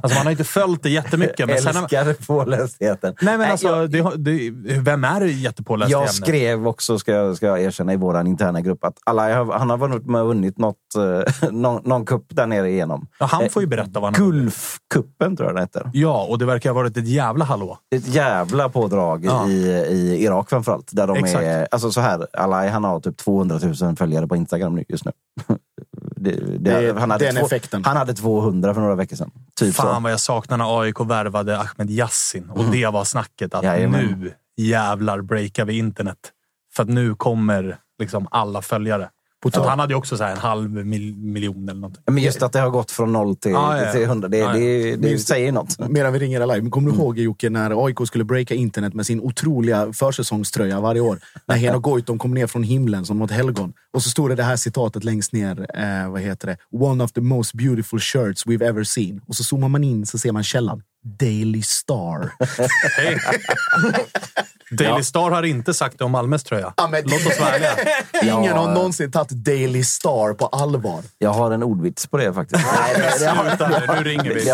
Alltså man har inte följt det jättemycket. Men sen Älskar pålästheten. nej, men alltså, jag- det, det, vem är jättepåläst Jag skrev också, ska jag, ska jag erkänna, i vår interna grupp att har- han har varit med och vunnit något, eh, <laughs> någon, någon kupp där nere igenom. Ja, han får ju berätta vad han Gulfkuppen tror jag den heter. Ja, och det verkar ha varit ett jävla hallå. Ett jävla pådrag Ja. i, i Irak framförallt. Där de Exakt. är, alltså så här, Alai han har typ 200 000 följare på Instagram just nu. <laughs> Det, det, han, hade den två- effekten. han hade 200 för några veckor sedan. Typ Fan så. vad jag saknar när AIK värvade Ahmed Yassin. Och det var snacket att Jajamän. nu jävlar breakar vi internet. För att nu kommer liksom alla följare. Att han hade ju också så en halv mil, miljon eller någonting. Men just att det har gått från noll till, Ja, ja, ja. till 100, det, ja. det, det Just- säger något. Medan vi ringer live. Kommer du ihåg Jocke när AIK skulle breaka internet med sin otroliga försäsongströja varje år? När <laughs> Henok Goitom kom ner från himlen som något helgon. Och så stod det det här citatet längst ner. Eh, vad heter det? One of the most beautiful shirts we've ever seen. Och så zoomar man in så ser man källan. Daily Star. <laughs> <laughs> Daily Star har inte sagt det om Malmös tröja. Ja, men- Låt oss vara ärliga. <laughs> Ingen har någonsin tagit Daily Star på allvar. Jag har en ordvits på det faktiskt. Nej, det, det har, Sluta nu, nu ringer vi.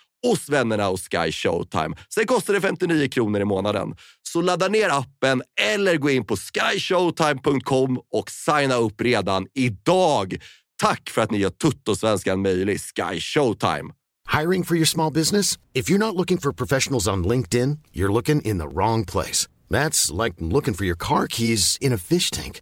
hos vännerna hos Sky Showtime. Sen kostar det 59 kronor i månaden. Så ladda ner appen eller gå in på skyshowtime.com och signa upp redan idag. Tack för att ni gör Tuttosvenskan möjlig, Sky Showtime. Hiring for your small business? If you're not looking for professionals on LinkedIn, you're looking in the wrong place. That's like looking for your car keys in a fish tank.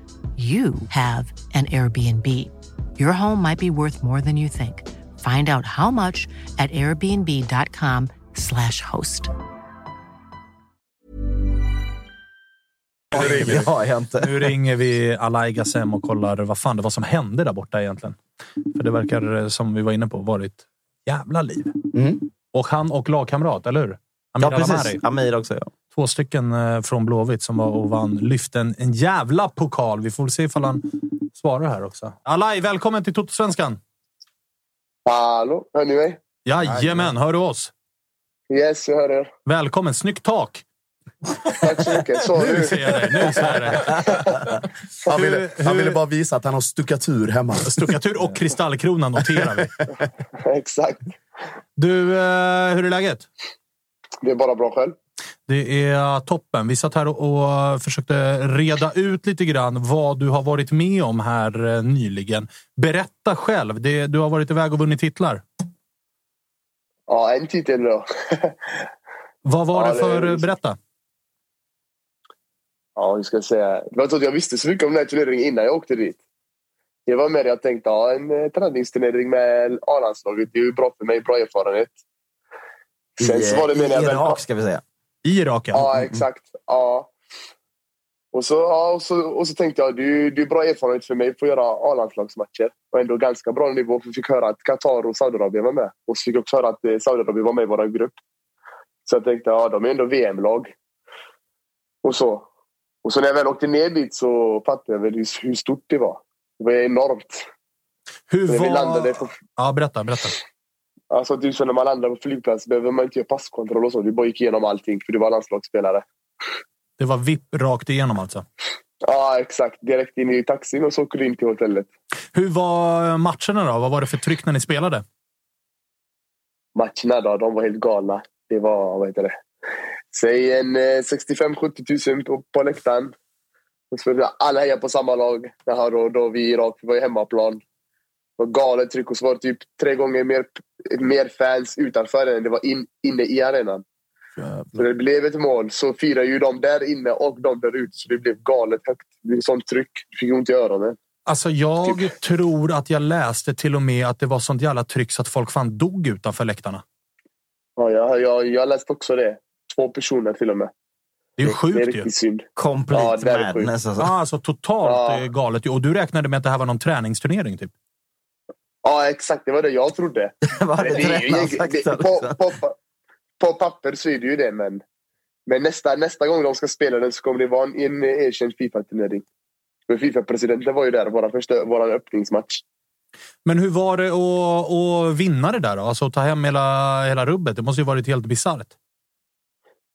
you have an Airbnb. Your home might be worth more than you think. Find out how much at airbnb.com/slash host. det har jag inte. Nu ringer vi <laughs> Alai Gassem och kollar vad fan det var som hände där borta egentligen. För det verkar, eh, som vi var inne på, varit jävla liv. Mm. Och han och lagkamrat, eller hur? Amir Ja, precis. Amir också, ja. Två stycken eh, från Blåvitt som var och vann, lyfte en, en jävla pokal. Vi får väl se ifall han svarar här också. Alai, välkommen till Totosvenskan! Hallå, hör ni mig? Jajamän, hör du oss? Yes, jag hör er. Välkommen. Snyggt tak! Tack så mycket. Så, Nu ser jag dig. Nu ser jag dig. <laughs> Han ville, han ville bara visa att han har stuckatur hemma. Stuckatur och kristallkrona noterar vi. <laughs> Exakt. Du, eh, hur är läget? Det är bara bra själv. Det är toppen. Vi satt här och, och försökte reda ut lite grann vad du har varit med om här eh, nyligen. Berätta själv. Det, du har varit iväg och vunnit titlar. Ja, en titel då. <laughs> Vad var Ja, det det för... är- Berätta. Ja, hur ska jag säga? Det var inte att jag visste så mycket om den här turneringen innan jag åkte dit. Det var mer jag tänkte, ja, en eh, träningsturnering med A-landslaget. Det är ju bra för mig, bra erfarenhet. Sen så var det I, mer i Irak, ska vi säga. I Irak, ja. Ja, exakt. Ja. Och så, ja, och så, och så tänkte jag, det är, det är bra erfarenhet för mig att få göra A-landslagsmatcher. Och ändå ganska bra nivå, för vi fick höra att Qatar och Saudiarabien var med. Och så fick jag också höra att eh, Saudiarabien var med i vår grupp. Så jag tänkte, ja, de är ändå VM-lag. Och så. Och så när jag väl åkte ner dit så fattade jag väl hur, hur stort det var. Det var enormt. Hur När vi var... landade på, Ja, berätta. berätta. Alltså, typ så när man landar på flygplats behöver man inte göra passkontroll och så. Vi bara gick igenom allting, för det var landslagsspelare. Det var VIP rakt igenom alltså. Ja, exakt. Direkt in i taxin och så åkte vi in till hotellet. Hur var matcherna då? Vad var det för tryck när ni spelade? matcherna då, de var helt galna. Det var, vad heter det? Säg en eh, 65-70 tusen på, på läktaren. Alla hejar på samma lag. Då, då vi i Irak, vi var ju hemmaplan. Var galet tryck och så var det typ tre gånger mer, mer fans utanför än det var in, inne i arenan. Så det blev ett mål så firar ju de där inne och de där ute. Så det blev galet högt. Det blev sånt tryck. Det fick ont i öronen. Alltså, jag Typ. tror att jag läste till och med att det var sånt jävla tryck så att folk fan dog utanför läktarna. Ja, jag, jag, jag läste också det. Två personer till och med. Det är ju Det är sjukt ju. riktigt synd. Complete Ja, sjukt. madness. Alltså. Ja, alltså totalt Ja. galet. Och du räknade med att det här var någon träningsturnering, typ? Ja, exakt. Det var det jag trodde. <laughs> Hade Men det är ju det- på, på, på papper så är det ju det, men, men nästa, nästa gång de ska spela den så kommer det vara en, en erkänd Fifa-turnering. Fifa-presidenten var ju där, vår, första, vår öppningsmatch. Men hur var det att, att vinna det där då? Alltså att ta hem hela, hela rubbet. Det måste ju varit helt bisarrt.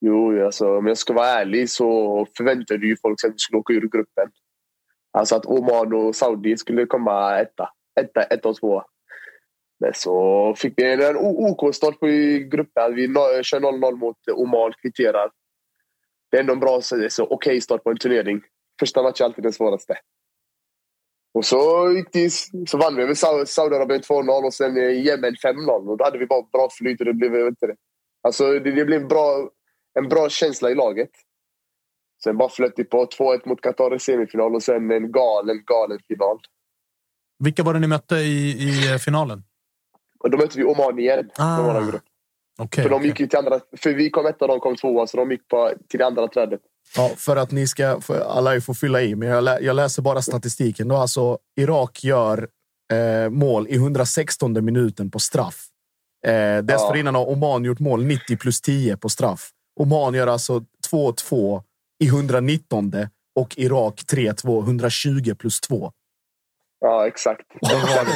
Jo, alltså, om jag ska vara ärlig så förväntade ju folk sig att vi skulle åka ur gruppen. Alltså att Oman och Saudi skulle komma etta. Etta, etta och tvåa. Men så fick vi en OK-start på i gruppen. Vi kör 0-0 mot Oman, kvitterar. Det är ändå en bra, så, okej okej start på en turnering. Första matchen är alltid den svåraste. Och så, gick det, så vann vi med Saudiarabien 2-0 och sen Jemen Yemen 5-0. Och då hade vi bara bra flyt och det blev vet inte det. Alltså det, det blev bra, en bra känsla i laget. Sen bara flöt det på 2-1 mot Qatar i semifinal och sen en galen, galen final. Vilka var det ni mötte i, i finalen? Och då mötte vi Oman igen. Ah. Okej. för de gick till andra, för vi kom etta och de kom tvåa, så de gick på, till det andra trädet. Ja, för att ni ska, för alla får fylla i, men jag, lä, jag läser bara statistiken. Då alltså, Irak gör eh, mål i 116 minuten på straff. Eh, dessförinnan har Oman gjort mål 90 plus 10 på straff. Oman gör alltså 2-2 i 119 och Irak 3-2, 120 plus 2. <laughs> Ja, exakt.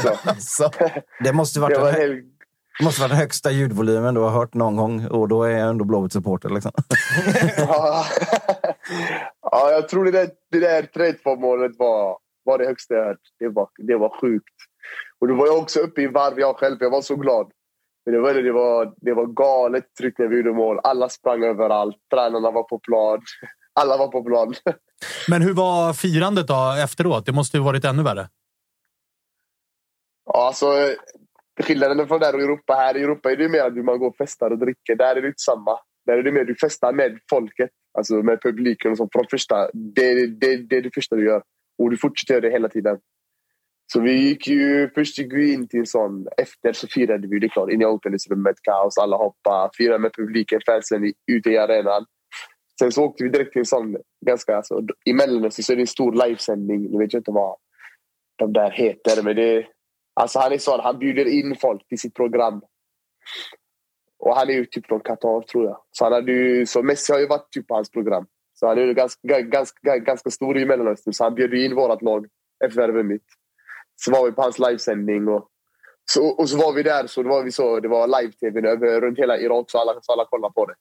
Så, Så, det måste varit <laughs> Det var helt, det måste den högsta ljudvolymen du har hört någon gång och då är jag ändå Blåvitt-supporter. Liksom. <laughs> ja, ja, jag tror det där, det där 3-2 målet var, var det högsta jag hört. Det var, det var sjukt. Och då var jag också uppe i varv jag själv. Jag var så glad. Men det var, det var, det var galet tryck när vi gjorde mål. Alla sprang överallt. Tränarna var på plan. Alla var på plan. Men hur var firandet då efteråt? Det måste ju varit ännu värre. Ja, alltså, skillnaden från där och Europa. Här i Europa är det mer att man går och festar och dricker. Där är det inte samma. Där är det mer att du festar med folket. Alltså med publiken och så från första. Det, det, det är det första du gör. Och du fortsätter göra det hela tiden. Så vi gick ju, först gick vi in till en sån, efter så firade vi det klart, In i omklädningsrummet, kaos, alla hoppade, firade med publiken, fansen ute i arenan. Sen så åkte vi direkt till en sån, ganska, alltså, i Mellanöstern så är det en stor livesändning, nu vet jag inte vad de där heter, men det Alltså han är sån, han bjuder in folk till sitt program. Och han är ju typ från Qatar tror jag. Så, han hade ju, så Messi har ju varit typ på hans program. Så han är ju ganska, ganska, ganska stor i Mellanöstern. Så han bjöd in vårt lag efter mitt. Så var vi på hans livesändning och Så, och så var vi där, så det var, vi så, det var live-tv runt hela Irak, så alla, så alla kollade på det.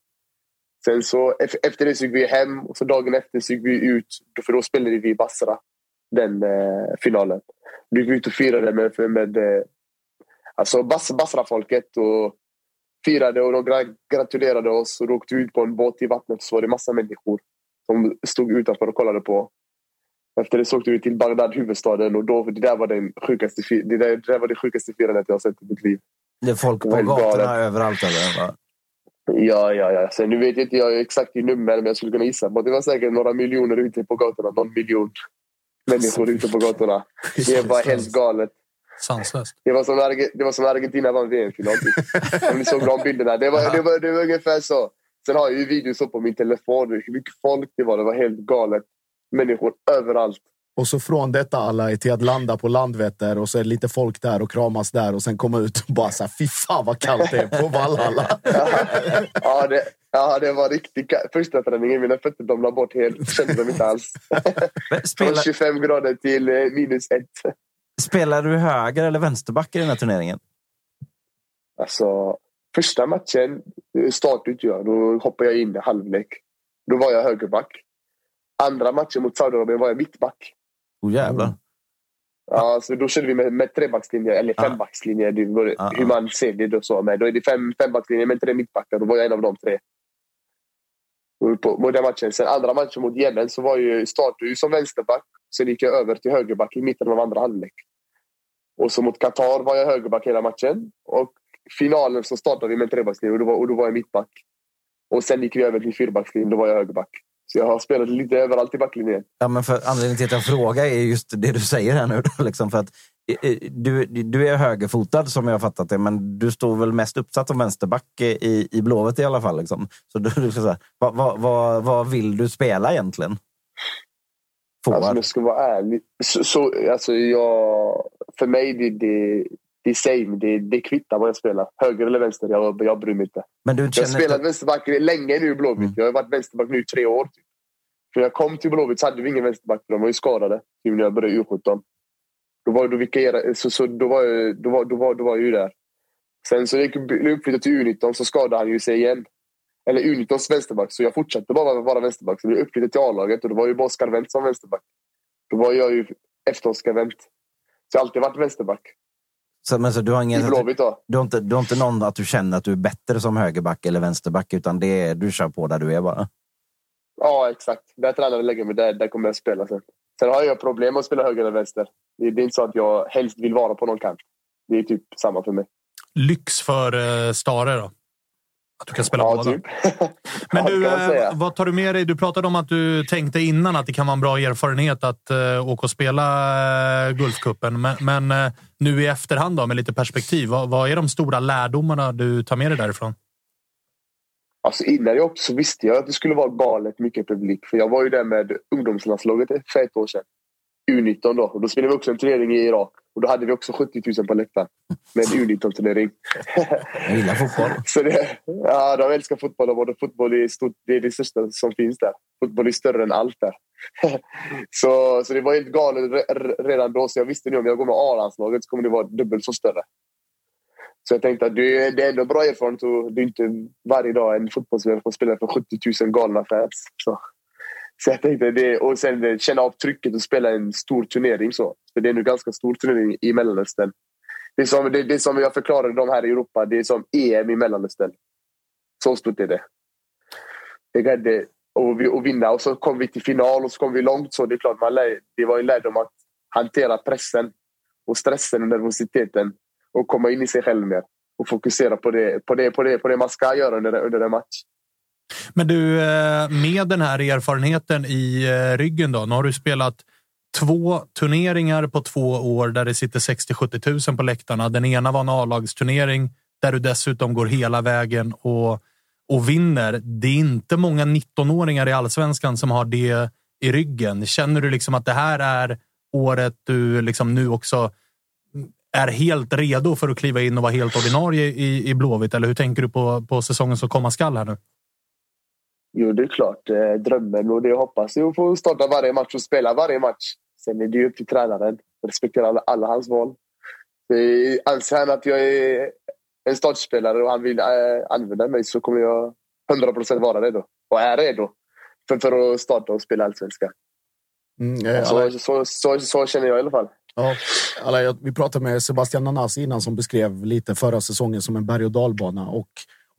Sen så efter det så gick vi hem och så dagen efter så gick vi ut, för då spelade vi i Basra, den eh, finalen. Då gick ut och firade med, med eh, alltså Bas, Basra-folket och firade och de gra- gratulerade oss och då åkte vi ut på en båt i vattnet så var det massa människor som stod utanför och kollade på. Efter det så åkte vi till Bagdad, huvudstaden och då, det där var den sjukaste, det där, det där var det sjukaste firandet jag har sett i mitt liv. Det är folk på gatorna galet. överallt. Eller? Ja, ja, ja. Sen, nu vet inte jag exakt i nummer, men jag skulle kunna gissa på att det var säkert några miljoner ute på gatorna. Någon miljon människor ute på gatorna. Det var helt galet. Sanslöst. Det var som när, det var som när Argentina vann VM-final. Typ. Om ni såg de bilderna. Det var, det, var, det var ungefär så. Sen har jag ju videos på min telefon. Hur mycket folk det var. Det var helt galet. Människor överallt. Och så från detta alla till att landa på Landvetter och så är det lite folk där och kramas där och sen komma ut och bara så här, fy fan vad kallt det är på Valhalla. <laughs> Ja, det, ja, det var riktigt ka- Första träningen, mina fötter domnade bort helt. Kände dem inte alls. <laughs> Från Spelar, 25 grader till eh, minus ett. spelar du höger eller vänsterback i den här turneringen? Alltså, första matchen, eh, start ut jag, då hoppade jag in i halvlek. Då var jag högerback. Andra matchen mot Saudiarabien var jag mittback. Oh, jävlar. Ja, så då körde vi med, med trebackslinje, eller fembackslinje. Det var, Ja, hur man ser det då. Så. Men då är det fem, fembackslinje med tre mittbackar. Då var jag en av de tre. På, på den matchen. Sen andra matchen mot Yemen så var jag startade ju som vänsterback. Sen gick jag över till högerback i mitten av andra halvlek. Och så mot Qatar var jag högerback hela matchen. Och finalen så startade vi med en trebackslinje och då var, och då var jag mittback. Och sen gick vi över till fyrbackslinjen. Då var jag högerback. Så jag har spelat lite överallt i backlinjen. Ja, men för anledningen till att jag frågar är just det du säger här nu. Då, <laughs> liksom, för att, eh, eh, du, du är högerfotad som jag har fattat det, men du står väl mest uppsatt som vänsterback i, i Blåvitt i alla fall. Liksom. Så du, du ska säga, vad, vad, vad, vad vill du spela egentligen? Forward? Alltså, om jag ska vara ärlig. Så, så, alltså, jag, för mig det det, det är same. Det, det kvittar vad jag spelar. Höger eller vänster. Jag, jag bryr mig inte. men du Jag har spelat inte, vänsterback länge nu i Blåvitt. Mm. Jag har varit vänsterback nu i tre år. Typ. För jag kom till Blåvitt så hade vi ingen vänsterback. De var ju skadade typ när jag började i U17. Då var, då, vikarierade- så, så, då, var, jag- då, var, då, var, då var jag ju där. Sen så gick jag uppflyttade till U19 så skadade han ju sig igen. Eller U19s vänsterback. Så jag fortsatte bara vara vänsterback. Så jag uppflyttade till A-laget och då var ju bara Oskar Wendt som vänsterback. Då var jag ju efter Oskar Wendt. Så jag har alltid varit vänsterback. Så, men så du, har I ingen, Blåvitt då. du, har inte, du har inte någon att du känner att du är bättre som högerback eller vänsterback, utan det är, du kör på där du är bara? Ja, exakt. Där tränaren lägger mig, där, där kommer jag spela sen. Sen har jag problem att spela höger eller vänster. Det, det är inte så att jag helst vill vara på någon kant. Det är typ samma för mig. Lyx för uh, Stare då? Att du kan spela Ja, båda. typ. <laughs> Men du, eh, vad tar du med dig? Du pratade om att du tänkte innan att det kan vara en bra erfarenhet att uh, åka och spela uh, Gulfcupen. Men, men eh, nu i efterhand då, med lite perspektiv, vad, vad är de stora lärdomarna du tar med dig därifrån? Alltså innan jag åkte så visste jag att det skulle vara galet mycket publik. För jag var ju där med ungdomslandslaget för ett år sedan. U19 då. Och då spelade vi också en turnering i Irak. Och då hade vi också 70 000 på läktaren. Med en U19-turnering. Jag gillar fotboll. <laughs> Så det, ja, de älskar fotboll och fotboll är, stort, det är det största som finns där. Fotboll är större än allt där. <laughs> så, så det var helt galet re, re, redan då. Så jag visste nu om jag går med A-landslaget så kommer det vara dubbelt så större. Så jag tänkte att det är, det är ändå bra erfarenhet och det är inte varje dag en fotbollsspelare får spela för 70 000 galna fans. Så, så jag tänkte det. Och sen eh, känna av trycket och spela en stor turnering. Så. För det är nu ganska stor turnering i Mellanöstern. Det är som, det, det är som jag förklarade de här i Europa. Det är som EM i Mellanöstern. Så stort är det. Det gällde Och, vi- och vinna och så kom vi till final och så kom vi långt. Så det är klart, man lär, det var en lärdom att hantera pressen och stressen och nervositeten och komma in i sig själv mer och fokusera på det, på det, på det, på det man ska göra under, under en match. Men du, eh, med den här erfarenheten i eh, ryggen då. Nu har du spelat två turneringar på två år där det sitter 60-70 000 på läktarna. Den ena var en A-lagsturnering där du dessutom går hela vägen och, och vinner. Det är inte många 19-åringar i allsvenskan som har det i ryggen. Känner du liksom att det här är året du liksom nu också är helt redo för att kliva in och vara helt ordinarie i, i Blåvitt? Eller hur tänker du på, på säsongen som komma skall här nu? Jo, det är klart. Eh, drömmen och det jag hoppas är att få starta varje match och spela varje match. Sen är det ju upp till tränaren. Jag respekterar alla, alla hans val. Anser han att jag är en startspelare och han vill eh, använda mig så kommer jag 100% vara redo. Och är redo för, för att starta och spela allsvenskan. Mm, Så, så, så, så känner jag i alla fall. Ja, alla, vi pratade med Sebastian Nanasi innan som beskrev lite förra säsongen som en berg och dalbana. Och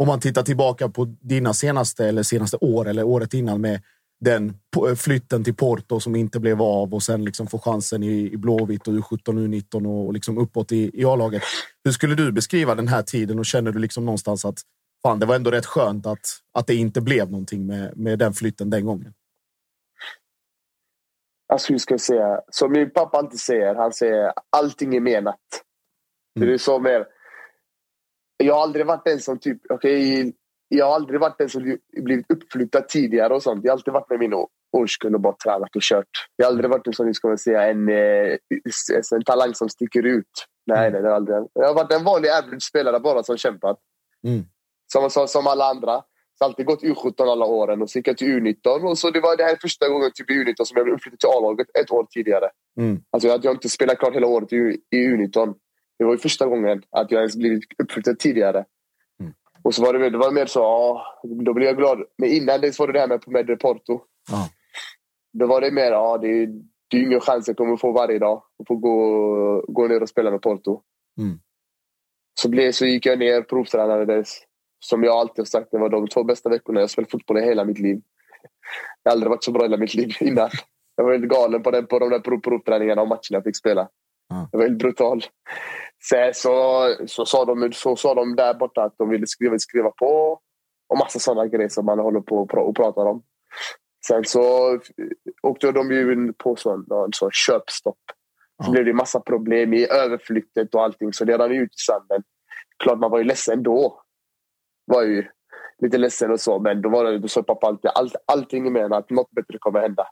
om man tittar tillbaka på dina senaste eller senaste år eller året innan med den po- flytten till Porto som inte blev av och sen liksom få chansen i, i Blåvitt och U17 U19 och, och liksom uppåt i, i A-laget. Hur skulle du beskriva den här tiden och känner du liksom någonstans att fan, det var ändå rätt skönt att, att det inte blev någonting med, med den flytten den gången? Alltså hur ska jag säga? Som min pappa alltid säger, han säger allting är menat. Så Det är så mer... Jag har aldrig varit den som typ, okej, jag har aldrig varit den som blivit uppflyttad tidigare och sånt. Jag har alltid varit med min årskull och bara tränat och kört. Jag har aldrig varit en, som ni ska säga, en, eh, en talang som sticker ut. Nej, nej, det har aldrig. Jag har varit en vanlig average-spelare bara som kämpat. Mm. Som, som, som alla andra. Så alltid gått U17 alla åren och så gick jag till U19. Och så det var det här första gången typ i U19 som jag blev uppflyttad till A-laget ett år tidigare. Mm. Alltså jag jag inte spelat klart hela året i, i U19. Det var ju första gången att jag ens blivit uppflyttad tidigare. Mm. Och så var det, det var mer så, ja, då blev jag glad. Men innan det var det det här med, med Porto. Ja. Då var det mer, ja, det, det är ingen chans jag kommer få varje dag. Att få gå, gå ner och spela med Porto. Mm. Så, blev, så gick jag ner, provtränades. Som jag alltid har sagt, det var de två bästa veckorna jag spelat fotboll i hela mitt liv. Jag har aldrig varit så bra i hela mitt liv <laughs> innan. Jag var helt galen på, den, på de där prov, provträningarna och matcherna jag fick spela. Ja. Jag var helt brutal. Sen så, så, sa de, så sa de där borta att de ville skriva, skriva på och massa sådana grejer som man håller på och pra- och pratar om. Sen så åkte de ju in på sån, sån köpstopp. Så Ja. blev det massa problem i överflyttet och allting. Så det rann ut i sanden. Klart man var ju ledsen då. Var ju lite ledsen och så. Men då, var det, då sa pappa alltid allt, allting med att något bättre kommer hända.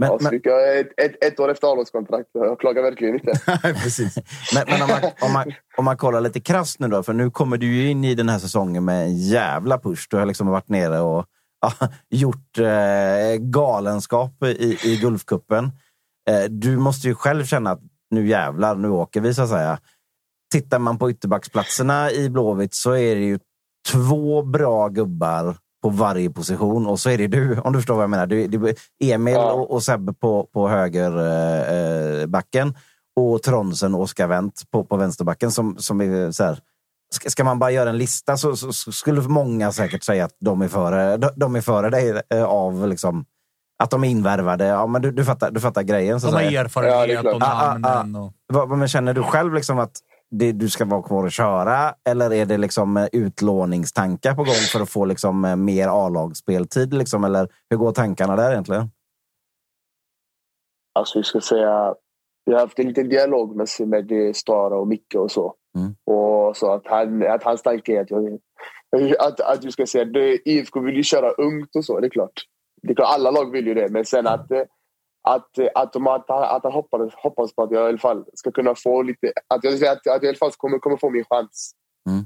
Men, jag ett, ett, ett år efter avlagskontrakt. Jag klagar verkligen inte. <laughs> Precis. men, men om, man, om, man, om man kollar lite krasst nu då, för nu kommer du ju in i den här säsongen med en jävla push. Du har liksom varit nere och ja, gjort eh, galenskap i, i Gulfcupen. Eh, du måste ju själv känna att nu jävlar, nu åker vi så att säga. Tittar man på ytterbacksplatserna i Blåvitt så är det ju två bra gubbar på varje position och så är det du, om du förstår vad jag menar. Du, du, Emil Ja. och, och Sebbe på, på höger eh, eh, backen och Tronsen och Oskar Wendt på, på vänsterbacken som, som är så här. Ska, ska man bara göra en lista så, så, så skulle många säkert säga att de är före, de, de är före dig eh, av liksom, att de är invärvade. Ja, men du, du, fattar, du fattar grejen. Så De har. Ja, erfarenhet klart. och Ah, ah, namnen. Och... Men känner du själv liksom att det, du ska vara kvar och köra? Eller är det liksom eh, utlåningstankar på gång för att få liksom eh, mer A-lagsspeltid? Liksom? Eller hur går tankarna där egentligen? Alltså, jag ska säga, jag har haft en liten dialog med, med Stara och Micke och så. Mm. Och så att, han, att hans tanke är att, jag, att, att du ska säga, det, IFK vill ju köra ungt och så, det är klart. Det är klart alla lag vill ju det, men sen att, eh, att, eh, att, de, att, han- att han hoppas, hoppas på att jag i alla fall ska kunna få lite... Att jag, att, att jag i alla fall kommer, kommer få min chans. Mm.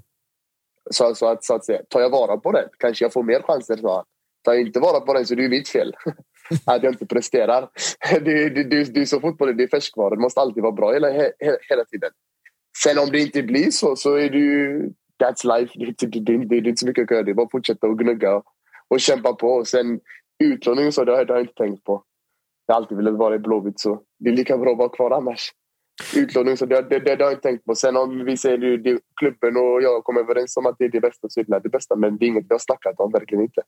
Så, så, att, så att säga, tar jag vara på den kanske jag får mer chanser, sa han. Tar jag inte vara på den så det är ju mitt fel. <laughs> att jag inte presterar. <laughs> Det, det, det, det är så fotboll det är färskvara. Det måste alltid vara bra hela, he, hela tiden. Sen om det inte blir så, så är det ju... That's life. Det, det, det, det, det är inte så mycket att göra. Det är bara att fortsätta och gnugga och, och kämpa på. Och sen utlåning och så, det har, det har jag inte tänkt på. Jag har alltid velat vara i Blåvitt, så det är lika bra att vara kvar annars. Utlåning, så det, det, det, det har jag inte tänkt på. Sen om vi säger det, det, klubben och jag kommer överens om att det är det bästa, så är det det bästa. Men det är inget vi har snackat om, verkligen inte.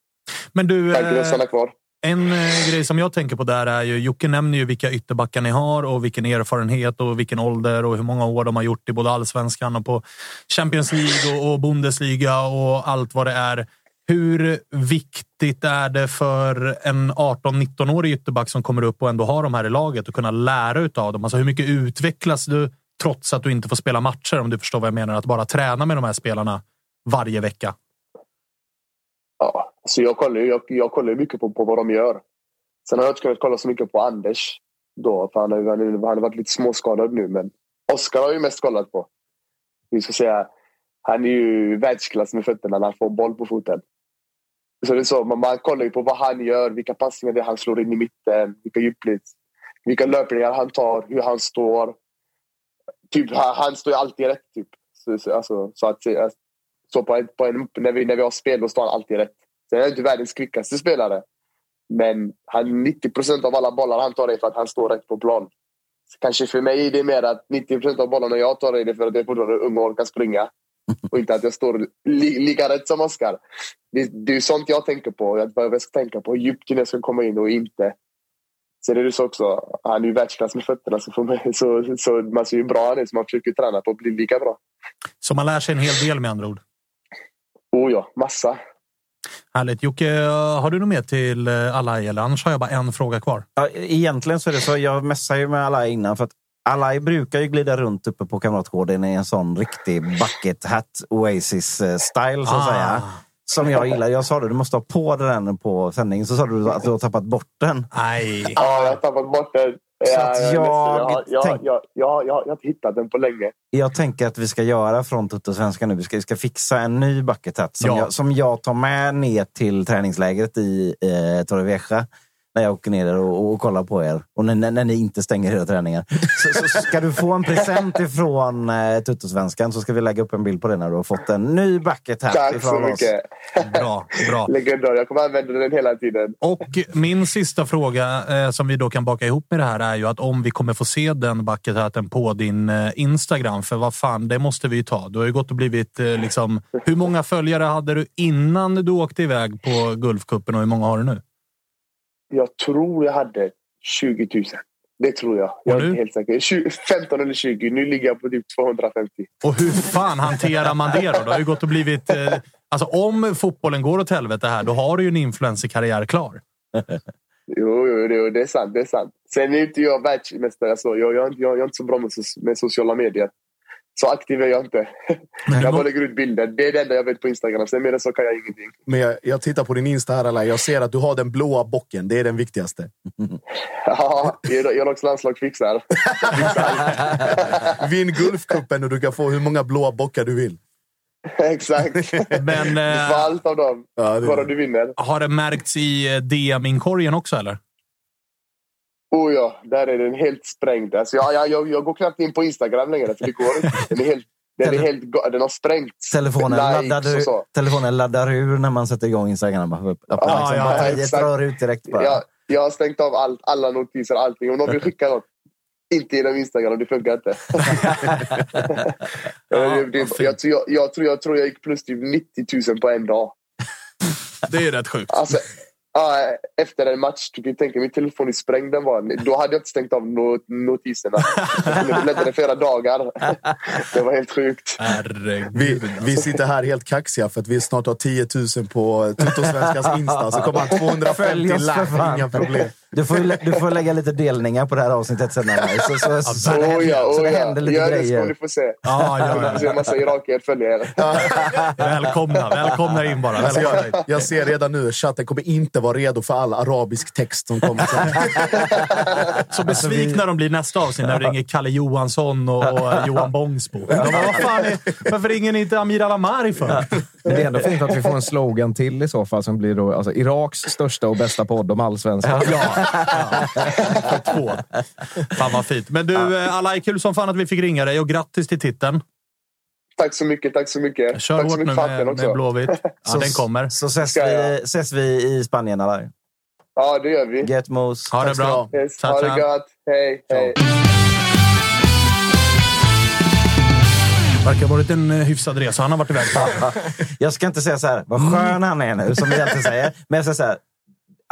Men du, Tanken att eh, stanna kvar. en eh, grej som jag tänker på där är ju, Jocke nämner ju vilka ytterbackar ni har och vilken erfarenhet och vilken ålder och hur många år de har gjort i både allsvenskan och på Champions League och, och Bundesliga och allt vad det är. Hur viktigt är det för en 18-19-årig ytterback som kommer upp och ändå har de här i laget att kunna lära utav dem? Alltså hur mycket utvecklas du trots att du inte får spela matcher? Om du förstår vad jag menar. Att bara träna med de här spelarna varje vecka. Ja, så jag kollar ju jag, jag kollar mycket på, på vad de gör. Sen har jag inte kunnat kolla så mycket på Anders. Då, för han, har, han, har- han har varit lite småskadad nu. Men Oskar har jag ju mest kollat på. Vi ska säga, han är ju världsklass med fötterna när han får boll på foten. Så det är så, man, man kollar ju på vad han gör, vilka passningar det är han slår in i mitten, vilka djupled, vilka löpningar han tar, hur han står. typ, han, han står ju alltid rätt. Typ. Så, så, alltså, så att, eh, så på en, på en, när, vi, när vi har spel, då står han alltid rätt. Sen är han inte världens kvickaste spelare. Men han, 90 procent av alla bollar han tar är för att han står rätt på plan. Kanske för mig är det mer att 90 procent av bollarna jag tar är det för att jag fortfarande är ung och orkar springa. <laughs> Och inte att jag står li, lika rätt som Oskar. Det, det är sånt jag tänker på. Jag, ska tänka på hur djupt jag ska komma in och inte. Sen är det så också, han är ju världsklass med fötterna. Så, för mig, <laughs> så, så man ser ju bra han är, så man försöker träna på att bli lika bra. Så man lär sig en hel del med andra ord. Oh ja, massa. Härligt. Jocke, har du något mer till eh, Alai? Eller annars har jag bara en fråga kvar. Ja, egentligen så är det så. Jag messade ju med Alai innan. För att Alai brukar ju glida runt uppe på Kamratgården i en sån riktig bucket hat Oasis-style, så att Ah. säga. Som jag gillar. Jag sa det, du måste ha på den på sändning. Så sa du att du har tappat bort den. Nej. Ja, jag har tappat bort den. Så att jag, jag jag, jag, tänk- jag, jag, jag, jag har inte hittat den på länge. Jag tänker att vi ska göra från Tuttosvenskan nu. Vi ska, vi ska fixa en ny bucket hat som, Ja. jag, som jag tar med ner till träningslägret i eh, Torrevieja. När jag åker ner och, och kollar på er. Och när, när, när ni inte stänger era träningar. Så, så, så ska du få en present ifrån eh, Tuttosvenskan så ska vi lägga upp en bild på det när du har fått en ny bucket hat Tack så ifrån oss. mycket. Bra, bra. <laughs> Legendar. Jag kommer använda den hela tiden. Och min sista fråga eh, som vi då kan baka ihop med det här är ju att om vi kommer få se den bucket hatten på din eh, Instagram. För vad fan, det måste vi ju ta. Du har ju gått och blivit eh, liksom... Hur många följare hade du innan du åkte iväg på Gulfcupen och hur många har du nu? Jag tror jag hade 20 000. Det tror jag. Jag är inte helt säker. 20, 15 eller 20. Nu ligger jag på typ 250. Och hur fan hanterar man det då? Du har ju gått och blivit... Eh, alltså om fotbollen går åt helvete här, då har du ju en influencerkarriär klar. <laughs> Jo, jo, jo, det är sant. Det är sant. Sen är inte jag världsmästare. Så jag, jag, jag, jag är inte så bra med, so- med sociala medier. Så aktiv är jag inte. Du Jag bara lägger ut bilder. Det är det enda jag vet på Instagram. Sen mer än så kan jag ingenting. Men jag, jag tittar på din Insta här, Alai. Jag ser att du har den blåa bocken. Det är den viktigaste. Ja, Iraks landslag fixar. <laughs> Vinn Gulfcupen och du kan få hur många blåa bockar du vill. Exakt. Men Du eh, får allt av dem. Ja, det- Bara du vinner. har det märkts i eh, DM-inkorgen också eller? Oh ja, där är den helt sprängd. Alltså, jag, jag, jag, jag går knappt in på Instagram längre, för det går inte. Den är helt, den är helt den har sprängts. Telefonen, laddar, så. telefonen laddar ur när man sätter igång Instagram. Upp- öppnar Ja, liksom, ja, batteriet drar ut direkt bara. Jag, jag har stängt av allt, alla notiser, allting. Om någon vill skicka något, inte genom Instagram. Det funkar inte. <laughs> Ja, det, jag, tror- jag, jag, tror, jag tror jag gick plus typ 90 000 på en dag. Det är ju rätt sjukt. Alltså, ja, efter en match, kan ju tänka min telefon är sprängd den var. Då hade jag inte stängt av no, notiserna. Jag kunde bläddra i flera dagar. <laughs> Det var helt sjukt. Herregud. Vi, vi sitter här helt kaxiga för att vi snart har 10 000 på Tuttosvenskans Insta. Så kommer han 250 Följ oss för like. fan. Inga problem. Du får, lä- du får lägga lite delningar på det här avsnittet sen. Anna. Så, så, så, så, det, Oh ja, så det ja. händer lite Gör det så ni grejer. får se. Ja, ja, Ni får se ja. en massa irakier följa er. Välkomna, välkomna in bara. Alltså Välkomna jag, jag ser redan nu att chatten kommer inte vara redo för all arabisk text som kommer sen. <laughs> Så besvikna de blir nästa avsnitt när det ringer Kalle Johansson och, och Johan Bångsbo. De bara, vad fan är, varför ringer ni inte Amir Alamari för? Men det är ändå fint att vi får en slogan till i så fall som blir då alltså, Iraks största och bästa podd om allsvenskan. Ja, ja. Två. Fan vad fint. Men du, eh, Alai, kul som fan att vi fick ringa dig och grattis till titeln. Tack så mycket, tack så mycket. Kör tack hårt nu med, med också. Blåvitt. <laughs> Ja, Så- den kommer. Så ses vi, ses vi i Spanien, eller? Ja, det gör vi. Get mos. Ha det Tack du bra. Yes, ha det gött. Hej, hej. Verkar ha varit en eh, hyfsad resa han har varit iväg på. <laughs> Jag ska inte säga så här, vad skön han är nu, som vi alltid säger. Men jag säger så här,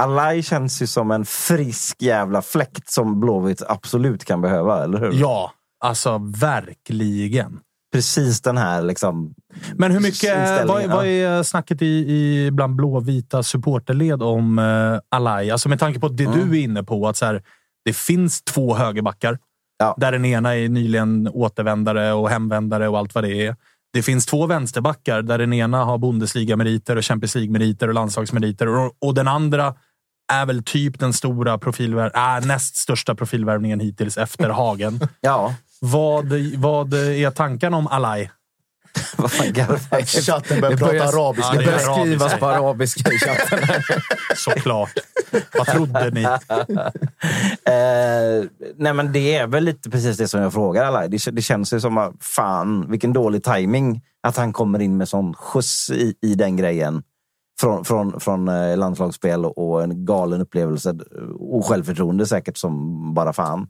Alai känns ju som en frisk jävla fläkt som Blåvitt absolut kan behöva, eller hur? Ja, alltså verkligen. Precis den här liksom... Men hur mycket, vad, vad är snacket i, i bland blåvita supporterled om uh, Alai? Alltså med tanke på det Mm. du är inne på, att så här, det finns två högerbackar. Ja. Där den ena är nyligen återvändare och hemvändare och allt vad det är. Det finns två vänsterbackar där den ena har Bundesliga-meriter och Champions League-meriter och landslagsmeriter. Och, och den andra är väl typ den stora profilvärv, äh, näst största profilvärvningen hittills efter Hagen. <laughs> Ja. vad, vad är tankarna om Alai? <laughs> Vad fan garvar jag? Chatten börjar prata börjar- arabiska. Ja, Det börjar skrivas arabiska. på arabiska i chatten. <laughs> Såklart. Vad trodde ni? <laughs> Eh, nej, men det är väl lite precis det som jag frågar alla. Det, det känns ju som att fan, vilken dålig timing att han kommer in med sån skjuts i, i den grejen. Från, från, från eh, landslagsspel och en galen upplevelse och självförtroende säkert som bara fan.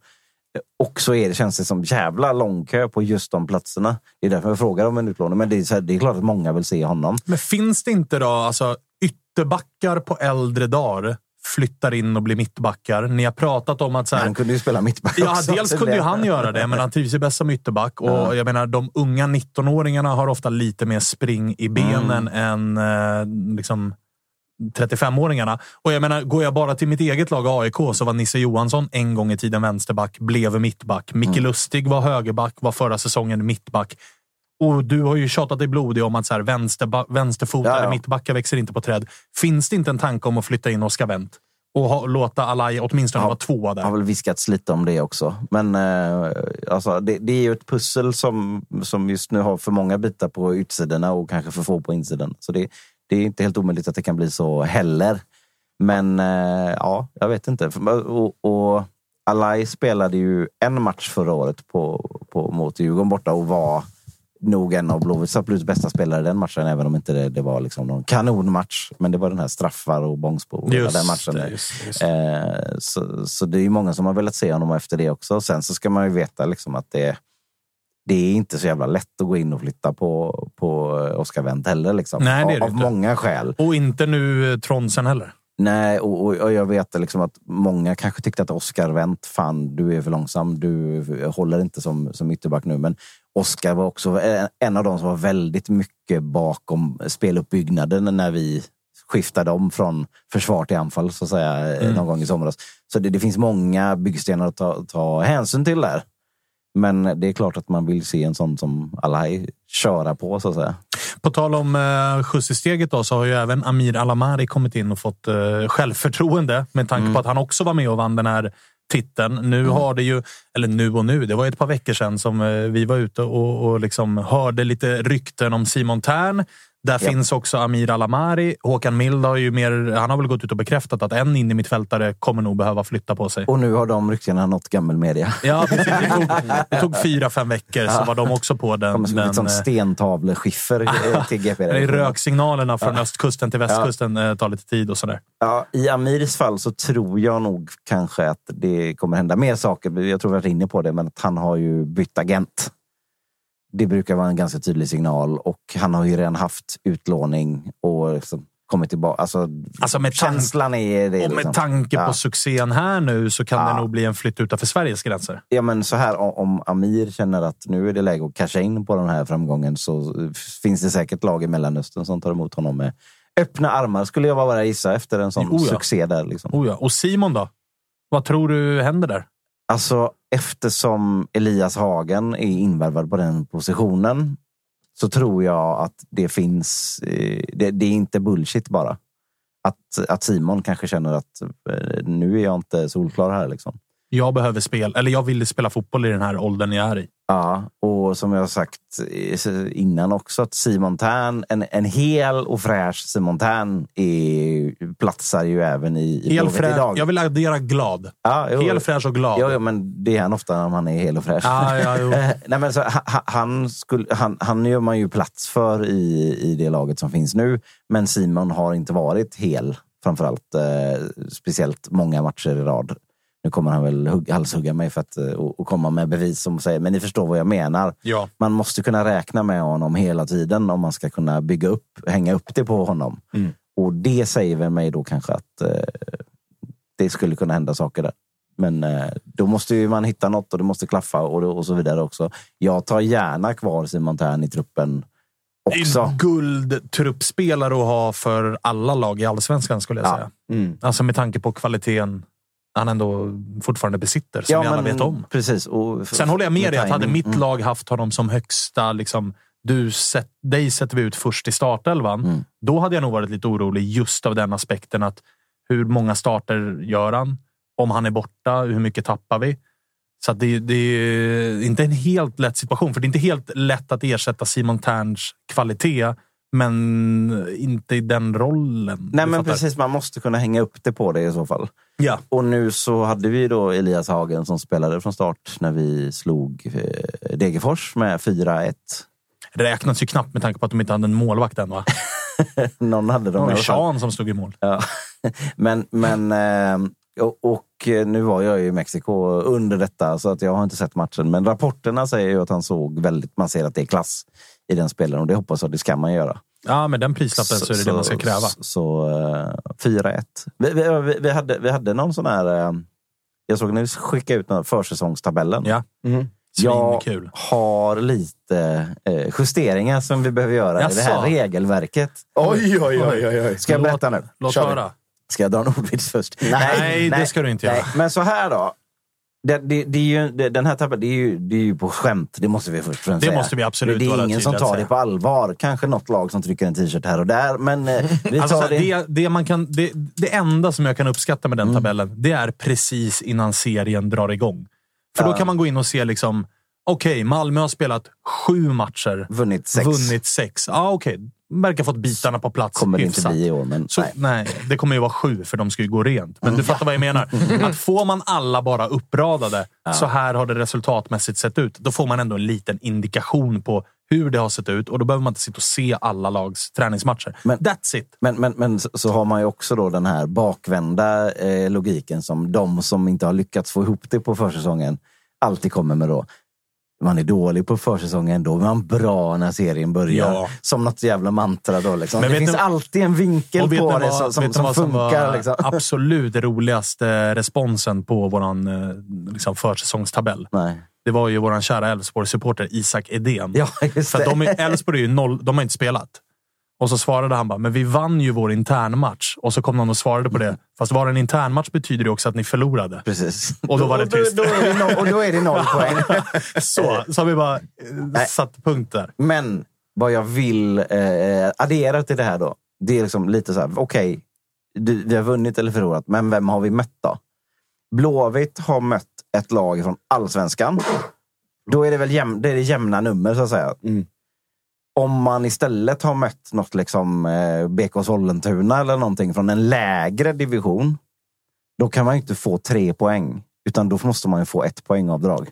Och så är det, känns det som jävla lång kö på just de platserna. Det är därför jag frågar om en utlåning. Men det är, här, det är klart att många vill se honom. Men finns det inte då alltså, ytterbackar på äldre dagar flyttar in och blir mittbackar? Ni har pratat om att... Så här, Han kunde ju spela mittback Ja, också. dels kunde ju han <laughs> göra det, men han trivs ju bäst som ytterback. Och Ja. jag menar, de unga 19-åringarna har ofta lite mer spring i benen än eh, liksom 35-åringarna. Och jag menar, går jag bara till mitt eget lag AIK så var Nisse Johansson en gång i tiden vänsterback, blev mittback. Micke Lustig var högerback, var förra säsongen mittback. Och du har ju tjatat dig blodig om att så här, vänsterba- vänsterfotade Ja, ja. mittbackar växer inte på träd. Finns det inte en tanke om att flytta in Oscar Wendt? Och ha, låta Alai åtminstone Ja. vara tvåa där? har väl viskats lite om det också. Men eh, alltså, det, det är ju ett pussel som, som just nu har för många bitar på utsidorna och kanske för få på insidan. Så det, det är inte helt omöjligt att det kan bli så heller. Men eh, ja, jag vet inte. Och, och Alai spelade ju en match förra året på, på, mot Djurgården borta och var nog en av Blåvitts absolut bästa spelare i den matchen, även om inte det, det var liksom någon kanonmatch. Men det var den här straffar och hela den matchen. det, just, just. Eh, så, så det är ju många som har velat se honom efter det också. Sen så ska man ju veta liksom att det, det är inte så jävla lätt att gå in och flytta på, på Oscar Wendt heller. Liksom. Nej, det är det av, av många skäl. Och inte nu eh, Tronsen heller. Nej, och, och, och jag vet liksom att många kanske tyckte att Oscar Wendt, fan du är för långsam, du håller inte som, som ytterback nu. Men Oscar var också en- en av de som var väldigt mycket bakom speluppbyggnaden när vi skiftade om från försvar till anfall så att säga Mm. någon gång i somras. Så det, det finns många byggstenar att ta, ta hänsyn till där. Men det är klart att man vill se en sån som Alai köra på så att säga. På tal om eh, skjuts i steget då, så har ju även Amir Alamari kommit in och fått eh, självförtroende med tanke på att han också var med och vann den här titeln. Nu har det ju, eller nu och nu, det var ett par veckor sedan som eh, vi var ute och, och liksom hörde lite rykten om Simon Tern. Där Ja. finns också Amir Alamari. Håkan Mild har ju mer, han har väl gått ut och bekräftat att en innermittfältare kommer nog behöva flytta på sig. Och nu har de ryktena nått gammelmedia. Ja, precis. Det tog, <laughs> det tog fyra, fem veckor så var de också på den. Kommer som den eh, stentavleskiffer <laughs> till GP. det är röksignalerna från östkusten till västkusten eh, tar lite tid och sådär. Ja, I Amirs fall så tror jag nog kanske att det kommer hända mer saker. Jag tror vi har varit inne på det, men att han har ju bytt agent. Det brukar vara en ganska tydlig signal och han har ju redan haft utlåning och liksom kommit tillbaka. Alltså, Alltså med känslan är det. Och liksom. med tanke Ja. på succén här nu så kan Ja. det nog bli en flytt utanför Sveriges gränser. Ja, men så här, om- Amir känner att nu är det läge att casha in på den här framgången så finns det säkert lag i Mellanöstern som tar emot honom med öppna armar, skulle jag bara gissa, efter en sån ja. succé där. Liksom. Oh ja. Och Simon då? Vad tror du händer där? Alltså, eftersom Elias Hagen är invärvad på den positionen så tror jag att det finns... Eh, det, det är inte bullshit bara. Att, att Simon kanske känner att eh, nu är jag inte solklar här. Liksom. Jag behöver spel, eller jag vill spela fotboll i den här åldern jag är i. Ja, och som jag sagt innan också, att Simon Tern, en, en hel och fräsch Simon Tern är, platsar ju även i, i Hel idag. Jag vill addera glad. Ja, jo. Hel fräsch och glad. Jo, jo, men det är han ofta om han är hel och fräsch. Ja, ja, <laughs> Nej, men så, han, han, skulle, han, han gör man ju plats för i, i det laget som finns nu. Men Simon har inte varit hel, framförallt eh, speciellt många matcher i rad. Nu kommer han väl hugg, halshugga mig för att eh, och, och komma med bevis som säger, men ni förstår vad jag menar. Ja. Man måste kunna räkna med honom hela tiden om man ska kunna bygga upp, hänga upp det på honom. Mm. Och det säger väl mig då kanske att eh, det skulle kunna hända saker där. Men eh, då måste ju man hitta något och det måste klaffa och, och så vidare också. Jag tar gärna kvar Simon Tern i truppen också. en guldtruppspelare att ha för alla lag i allsvenskan skulle jag Ja. säga. Mm. Alltså med tanke på kvaliteten han ändå fortfarande besitter, som vi alla vet om. Precis. Och, Sen håller jag med dig att hade mitt Mm. lag haft honom som högsta, liksom, du set, dig sätter vi ut först i startelvan. Mm. Då hade jag nog varit lite orolig just av den aspekten att hur många starter gör han? Om han är borta, hur mycket tappar vi? Så det, det är inte en helt lätt situation, för det är inte helt lätt att ersätta Simon Terns kvalitet, men inte i den rollen. Nej, men precis. Man måste kunna hänga upp det på det i så fall. Ja. Och nu så hade vi då Elias Hagen som spelade från start när vi slog eh, Degerfors med 4-1. Det räknas ju knappt med tanke på att de inte hade en målvakt än. Va? <laughs> Någon hade Det dem var. Sean som stod i mål. Ja. <laughs> Men, men eh, och, och nu var jag ju i Mexiko under detta så att jag har inte sett matchen. Men rapporterna säger ju att han såg väldigt, man ser att det är klass i den spelaren och det hoppas jag, det ska man göra. Ja, med den prislappen så, är det det man ska kräva. Så, så eh, 4-1. Vi, vi, vi, vi, hade, vi hade någon sån här... eh, Jag såg när vi skickade ut den försäsongstabellen. Ja. Jag Svinkul. har lite eh, justeringar som vi behöver göra i det här Jaså? regelverket. Oj, oj, oj, oj. oj. Ska jag berätta nu? Låt vi. höra. Ska jag dra en ordvits först? Nej, det ska du inte göra. Men så här då. Det, det, det är ju, det, den här tabellen, det är, ju, det är ju på skämt. Det måste vi först och främst Det säga. måste vi absolut Det är vara ingen som tar det på allvar. Kanske något lag som trycker en t-shirt här och där. Men eh, vi tar Alltså, det. det, det, man kan, det, det enda som jag kan uppskatta med den Mm. tabellen, det är precis innan serien drar igång. För då Ja. kan man gå in och se liksom, okej, Malmö har spelat sju matcher. Vunnit sex. Vunnit sex. Ja, okej. Verkar fått bitarna på plats Kommer det inte hyfsat. bli i år, men Så, nej. nej. det kommer ju vara sju, för de ska ju gå rent. Men du fattar vad jag menar. <laughs> Att får man alla bara uppradade, så här har det resultatmässigt sett ut. Då får man ändå en liten indikation på hur det har sett ut och då behöver man inte sitta och se alla lags träningsmatcher. Men- That's it. Men, men, men så, så har man ju också då den här bakvända eh, logiken som de som inte har lyckats få ihop det på försäsongen alltid kommer med då. Man är dålig på försäsongen, då är man bra när serien börjar. Ja. Som något jävla mantra då. Liksom. Men Det finns ni- alltid en vinkel på ni det vad- som, som, som vad som funkar. var Liksom. <laughs> absolut roligaste responsen på våran eh, liksom försäsongstabell? Nej. Det var ju våran kära Elfsborg-supporter Isak Edén. Ja, För de Elfsborg är ju noll, de har inte spelat. Och så svarade han bara, men vi vann ju vår internmatch. Och så kom någon och svarade på det. Fast var det en internmatch betyder det också att ni förlorade. Precis. Och då var det tyst. Då, då, det noll, och då är det noll <laughs> poäng. Så, så har vi bara eh, Nej. satt punkt där. Men vad jag vill eh, addera till det här då. Det är liksom lite så här, okej, du- vi har vunnit eller förlorat, men vem har vi mött då? Blåvitt har mött ett lag från allsvenskan. Då är det väl jäm, det är det jämna nummer så att säga. Mm. Om man istället har mött något liksom eh, BK Sollentuna eller någonting från en lägre division. Då kan man ju inte få tre poäng. Utan då måste man ju få ett poängavdrag.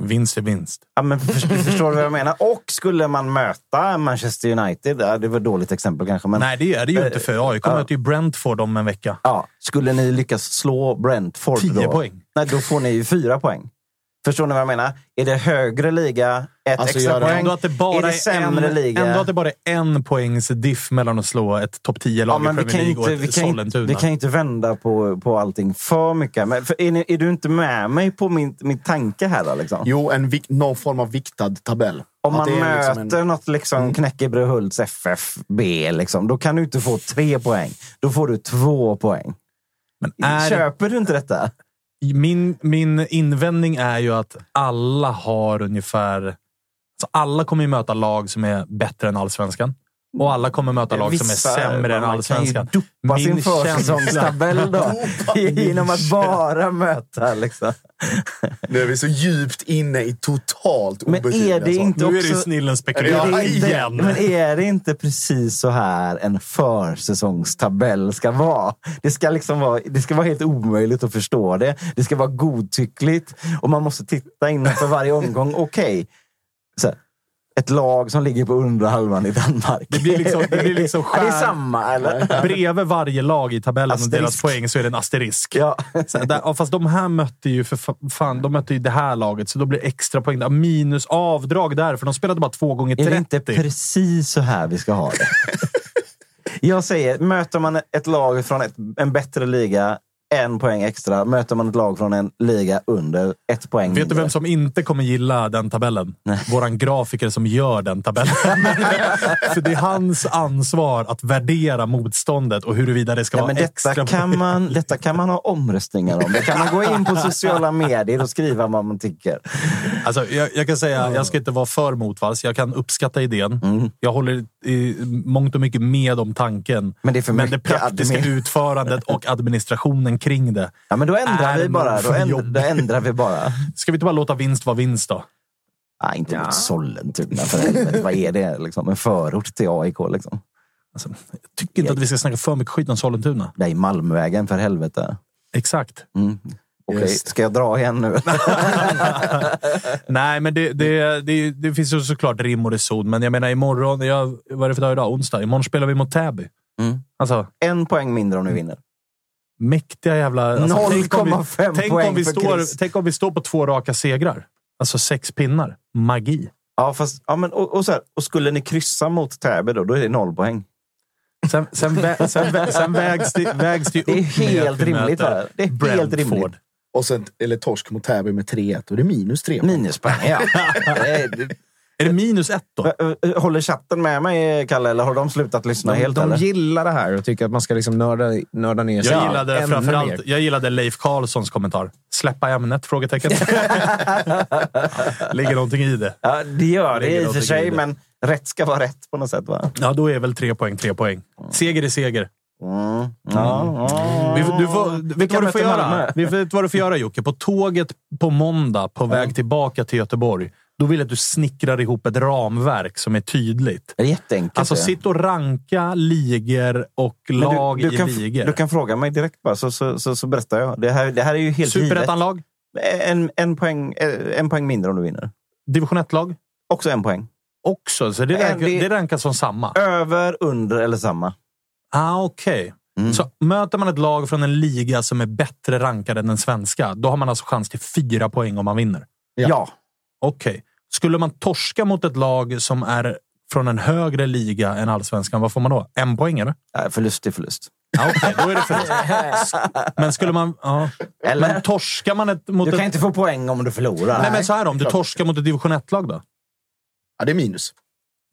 Vinst är vinst. Ja, men för, förstår du vad jag menar? Och skulle man möta Manchester United, det var ett dåligt exempel kanske, men Nej, det är det ju inte för AIK möter ju Brentford om en vecka. ja, skulle ni lyckas slå Brentford Tio då, poäng. Nej, då får ni ju fyra poäng. Förstår ni vad jag menar? Är det högre liga, ett Alltså, extra poäng. Ändå att det bara är det sämre en, liga? ändå att det bara är en poängs diff mellan att slå ett topp 10-lag Ja, i vi Premier kan, League inte, och vi, ett kan inte, Sollentuna. vi kan inte vända på, på allting för mycket. Men, för är, ni, är du inte med mig på min, min tanke här? Liksom? Jo, en vik- någon form av viktad tabell. Om man är liksom möter en- något liksom Mm. Knäckebröhults FFB, liksom, då kan du inte få tre poäng. Då får du två poäng. Men är, Köper du inte detta? Min, min invändning är ju att alla har ungefär... Alltså alla kommer ju möta lag som är bättre än allsvenskan. Och alla kommer möta lag som är sämre än man allsvenskan. kan ju dopa sin försäsongstabell då. <laughs> Genom att bara möta. Liksom. Nu är vi så djupt inne i totalt Men är det inte Nu är det också... ju snillen Är spekulerar det inte, igen. men är det inte precis så här en försäsongstabell ska vara? Det ska, liksom vara, det ska vara helt omöjligt att förstå det. Det ska vara godtyckligt och man måste titta in för varje omgång. Okej, här, ett lag som ligger på undre halvan i Danmark. Det blir liksom, det blir <laughs> liksom Ja, det är samma, eller? Bredvid varje lag i tabellen och deras Asterisk. poäng så är det en asterisk. Ja. Där, ja, fast de här mötte ju för fa- fan, de mötte ju det här laget, så då blir det extra poäng. Minus avdrag där, för de spelade bara två gånger Är 30. det inte precis så här vi ska ha det? <laughs> Jag säger, möter man ett lag från ett, en bättre liga, en poäng extra. Möter man ett lag från en liga under, ett poäng Vet du mindre. vem som inte kommer gilla den tabellen? Våran grafiker som gör den tabellen. <laughs> För det är hans ansvar att värdera motståndet och huruvida det ska Ja, vara men extra detta, kan poäng. man, detta kan man ha omröstningar om. Det kan man gå in på sociala medier och skriva vad man tycker. Alltså, jag, jag kan säga, jag ska inte vara för motvalls. Jag kan uppskatta idén. Mm. Jag håller i mångt och mycket med om tanken. Men det är för Men det praktiska admin. utförandet och administrationen kring det. Ja, men då ändrar vi bara. Då, änd, då ändrar vi bara. <laughs> Ska vi inte bara låta vinst vara vinst då? Nej, inte mot Sollentuna för helvete. Vad är det? Liksom? En förort till AIK liksom. Alltså, jag tycker inte att vi ska snacka för mycket skit om Sollentuna. Nej, Malmvägen för helvete. Exakt. Mm. Okej, Just. ska jag dra igen nu? <laughs> <laughs> Nej, men det, det, det, det finns ju såklart rim och reson. Men jag menar imorgon, jag, vad är det för dag idag? Onsdag. Imorgon spelar vi mot Täby. Mm. Alltså, En poäng mindre om ni vinner. Mäktiga jävla... Alltså, tänk om vi- 0,5 tänk poäng om vi för står. Tänk om vi står på två raka segrar. Alltså sex pinnar. Magi. Ja, fast, ja, men, och, och, så här, och skulle ni kryssa mot Täby då, då är det noll poäng. Sen, sen, vä, sen, vä, sen vägs det, vägs det Det är upp helt rimligt. Här. Det är helt Brentford. rimligt. Och sen, eller torsk mot Täby med 3-1 och det är minus 3. Minuspoäng, ja. <laughs> Det är- Är det minus ett då? Håller chatten med mig, Kalle? Eller har de slutat lyssna De, helt? de eller? gillar det här och tycker att man ska liksom nörda, nörda ner sig Jag gillade, framförallt, jag gillade Leif Karlssons kommentar. Släppa ämnet? Frågetecken. <laughs> Ligger någonting i det? Ja, det gör det Ligger i och för sig, men rätt ska vara rätt på något sätt. Va? Ja, då är väl tre poäng tre poäng. Seger är seger. Mm. Ja, ja. Vi, får- du får, vet du vad du får göra? Malmö? Vi vet vad du får göra Jocke. På tåget på måndag på väg tillbaka till Göteborg. Då vill jag att du snickrar ihop ett ramverk som är tydligt. Det är jätteenkelt. Alltså det. sitt och ranka ligor och lag du, du, i kan, ligor. du kan fråga mig direkt bara, så, så, så, så berättar jag. Det här, det här är ju helt. Superettan-lag? En, en, poäng, eh, en poäng mindre om du vinner. Division 1-lag? Också en poäng. Också, så det, rankas, det- det rankas som samma. Över, under eller samma. Ah, Okej. Mm. Så möter man ett lag från en liga som är bättre rankad än den svenska, då har man alltså chans till fyra poäng om man vinner. Ja. Okej. Skulle man torska mot ett lag som är från en högre liga än allsvenskan, vad får man då? En poäng eller? Nej, förlust är förlust. Ja, Okej, då är det förlust. <laughs> Men skulle man... Ja. Eller? Men torskar man ett... Mot Du kan ett, inte få poäng om du förlorar. Nej, men så här då, om du torskar mot ett division 1-lag då? Ja, det är minus.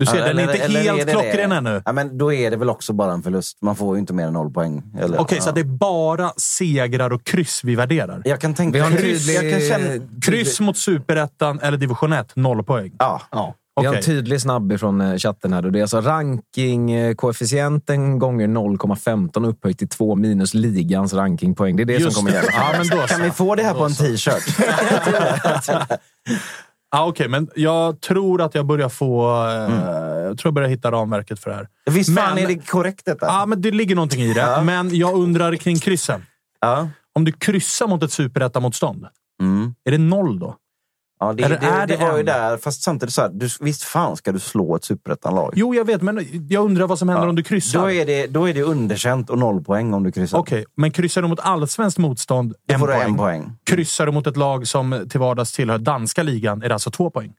Du ser, Ja, den är inte eller helt är klockren det? ännu. Ja, men då är det väl också bara en förlust. Man får ju inte mer än noll poäng. Eller, Okej, ja. så det är bara segrar och kryss vi värderar? Jag kan tänka... Vi har kryss, tydlig- jag kan känna... Kryss mot superettan eller division 1, noll poäng. Ja. Ja. Vi har en tydlig snabb ifrån eh, chatten här. Då. Det är alltså rankingkoefficienten gånger 0,15 upphöjt till 2 minus ligans rankingpoäng. Det är det Just som kommer gälla. Ja, Kan vi få det här på en t-shirt? <laughs> <laughs> <laughs> Ah, Okej, men jag tror att jag börjar få... Eh, Jag tror jag börjar hitta ramverket för det här. Visst fan Men- är det korrekt detta? Ja, men det ligger någonting i det. Ja. Men jag undrar kring kryssen. Ja. Om du kryssar mot ett superettamotstånd, Mm. är det noll då? Ja, det, Eller det, är det, det var ju där. Fast samtidigt så här, du, visst fan ska du slå ett superettan-lag? Jo, jag vet, men jag undrar vad som händer Ja. om du kryssar. Då är, det, då är det underkänt och noll poäng om du kryssar. Okej, men kryssar du mot allsvenskt motstånd, Då en får poäng. en poäng. Kryssar du mot ett lag som till vardags tillhör danska ligan, är det alltså två poäng?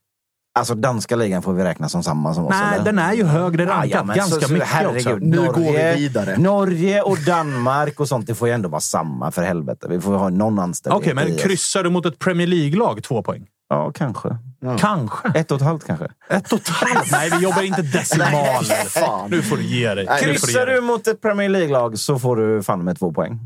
Alltså danska ligan får vi räkna som samma som oss. Nej, eller? den är ju högre Ja, rankad. ja, men ganska så- så- mycket herregud, också. Nu Norge, går vi vidare. Norge och Danmark och sånt, det får ju ändå vara samma för helvete. Vi får ha någon anständighet Okej, men i oss. kryssar du mot ett Premier League-lag, två poäng? Ja, kanske. Kanske. Ett och ett halvt kanske. Ett och ett halvt? Nej, vi jobbar inte decimaler. Fan. Nu får du ge dig. Kryssar du mot ett Premier League-lag så får du fan med två poäng.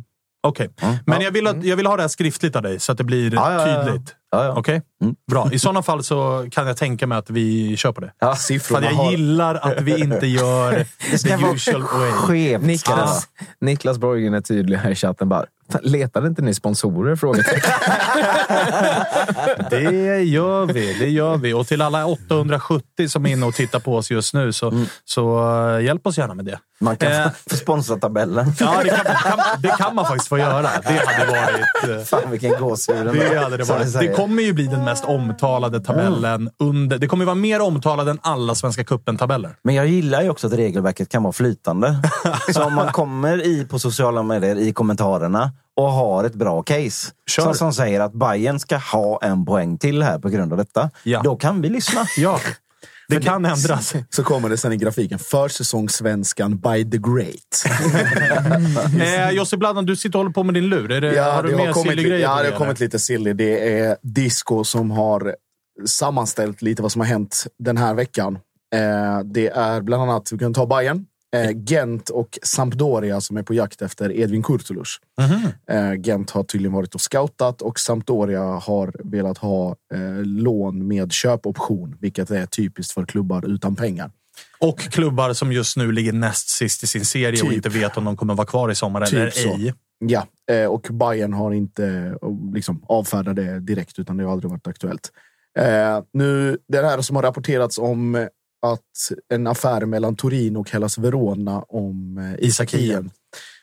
Okej, men jag vill, att, jag vill ha det här skriftligt av dig så att det blir Ja, ja, ja. tydligt. Ja, ja. Okej? Mm. Bra. I sådana fall så kan jag tänka mig att vi kör på det. Ja. För jag har... gillar att vi inte gör Det ska the vara usual way. skevt. Niklas, Niklas Borgen är tydlig här i chatten. Bara, "Fan, letade inte ni sponsorer? <laughs> Det gör vi. Det gör vi. Och till alla 870 som är inne och tittar på oss just nu, så, så uh, hjälp oss gärna med det. Man kan Eh. få sponsra tabellen. <laughs> Ja, det kan, kan, det kan man faktiskt få göra. Det hade varit... eh, Fan vilken gåshud. Det hade det varit. Det kommer ju bli den mest omtalade tabellen. Under, det kommer ju vara mer omtalad än alla Svenska cupen-tabeller. Men jag gillar ju också att regelverket kan vara flytande. <laughs> Så om man kommer i på sociala medier i kommentarerna och har ett bra case. Kör. Som, som säger att Bayern ska ha en poäng till här på grund av detta. Ja. Då kan vi lyssna. Ja, det kan ändras. <laughs> Så kommer det sen i grafiken. Försäsongssvenskan by the great. <laughs> Eh, Jussi Bladdan, du sitter och håller på med din lur. Är det, har du det mer kommit, silly grejer ja, det har kommit lite silly. Det är Disco som har sammanställt lite vad som har hänt den här veckan. Eh, det är bland annat, vi kan ta Bayern, Gent och Sampdoria som är på jakt efter Edvin Kurtulus. Eh, Gent har tydligen varit och scoutat och Sampdoria har velat ha eh, lån med köpoption, vilket är typiskt för klubbar utan pengar. Och klubbar som just nu ligger näst sist i sin serie och Typ. inte vet om de kommer vara kvar i sommar eller Typ så. ej. Ja, eh, och Bayern har inte eh, liksom, avfärdat det direkt, utan det har aldrig varit aktuellt. Eh, nu, det här som har rapporterats om eh, att en affär mellan Turin och Hellas Verona om eh, Isak Hien